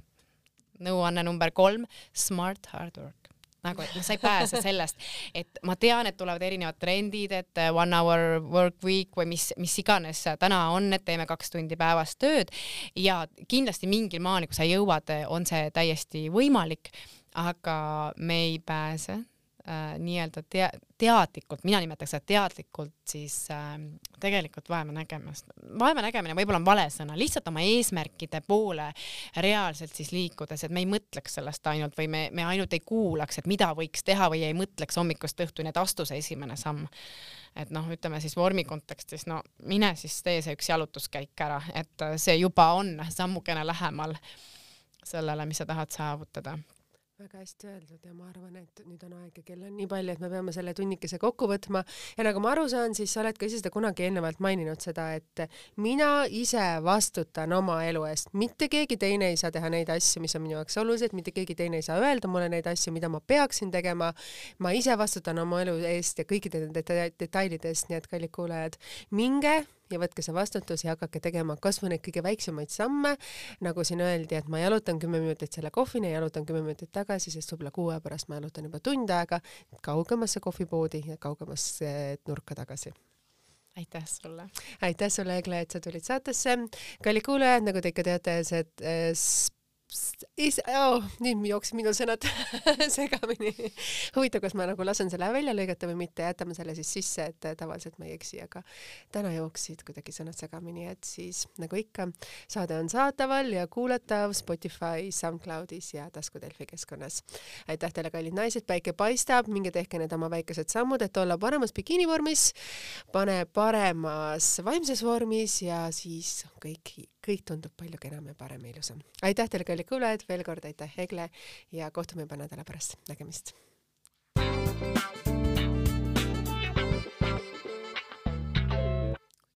nõuanne number kolm, smart hard work nagu, et noh, sa ei pääse sellest, et ma tean, et tulevad erinevad trendid, et eh, one hour work week või mis, mis iganes täna on, et teeme kaks tundi päevas tööd. Ja kindlasti mingil maani, kui sa jõuad, on see täiesti võimalik, aga me ei pääse äh, nii-öelda tea-, teadlikult, mina nimetaks seda teadlikult siis äh, tegelikult vaevanägemist. vaevanägemine võib-olla on vale sõna, lihtsalt oma eesmärkide poole reaalselt siis liikudes, et me ei mõtleks sellest ainult või me, me ainult ei kuulaks, et mida võiks teha või ei mõtleks hommikust õhtuni, et astu see esimene samm. et noh, ütleme siis vormi kontekstis, no mine siis tee see üks jalutuskäik ära, et see juba on sammukene lähemal sellele, mis sa tahad saavutada väga hästi öeldud ja ma arvan, et nüüd on aeg ja kell on nii palju, et me peame selle tunnikese kokku võtma. Ja nagu ma aru saan, siis sa oled ka ise seda kunagi eelnevalt maininud seda, et mina ise vastutan oma elu eest, mitte keegi teine ei saa teha neid asju, mis on minu jaoks olulised, mitte keegi teine ei saa öelda mulle neid asju, mida ma peaksin tegema. ma ise vastutan oma elu eest ja kõikide nende detailide eest, nii et kallid kuulajad, minge ja võtke see vastutus ja hakake tegema kasvõi neid kõige väiksemaid samme. nagu siin öeldi, et ma jalutan kümme minutit selle kohvini ja jalutan kümme minutit tagasi, sest võib-olla kuu aja pärast ma jalutan juba tund aega kaugemasse kohvipoodi ja kaugemasse nurka tagasi aitäh sulle! aitäh sulle, Egle, et sa tulid saatesse. kallid kuulajad, nagu te ikka teate, see is- oh,, nüüd jooksid minu sõnad segamini. huvitav, kas ma nagu lasen selle välja lõigata või mitte, jätame selle siis sisse, et tavaliselt ma ei eksi, aga täna jooksid kuidagi sõnad segamini, et siis nagu ikka, saade on saadaval ja kuulatav Spotify, SoundCloudis ja taskudelfi keskkonnas. aitäh teile, kallid naised, päike paistab, minge tehke need oma väikesed sammud, et olla paremas bikiinivormis, pane paremas vaimses vormis ja siis kõik kõik tundub palju kenam ja parem ja ilusam. aitäh teile, kallid kuulajad, veel kord aitäh, Egle ja kohtume juba nädala pärast, nägemist. thank you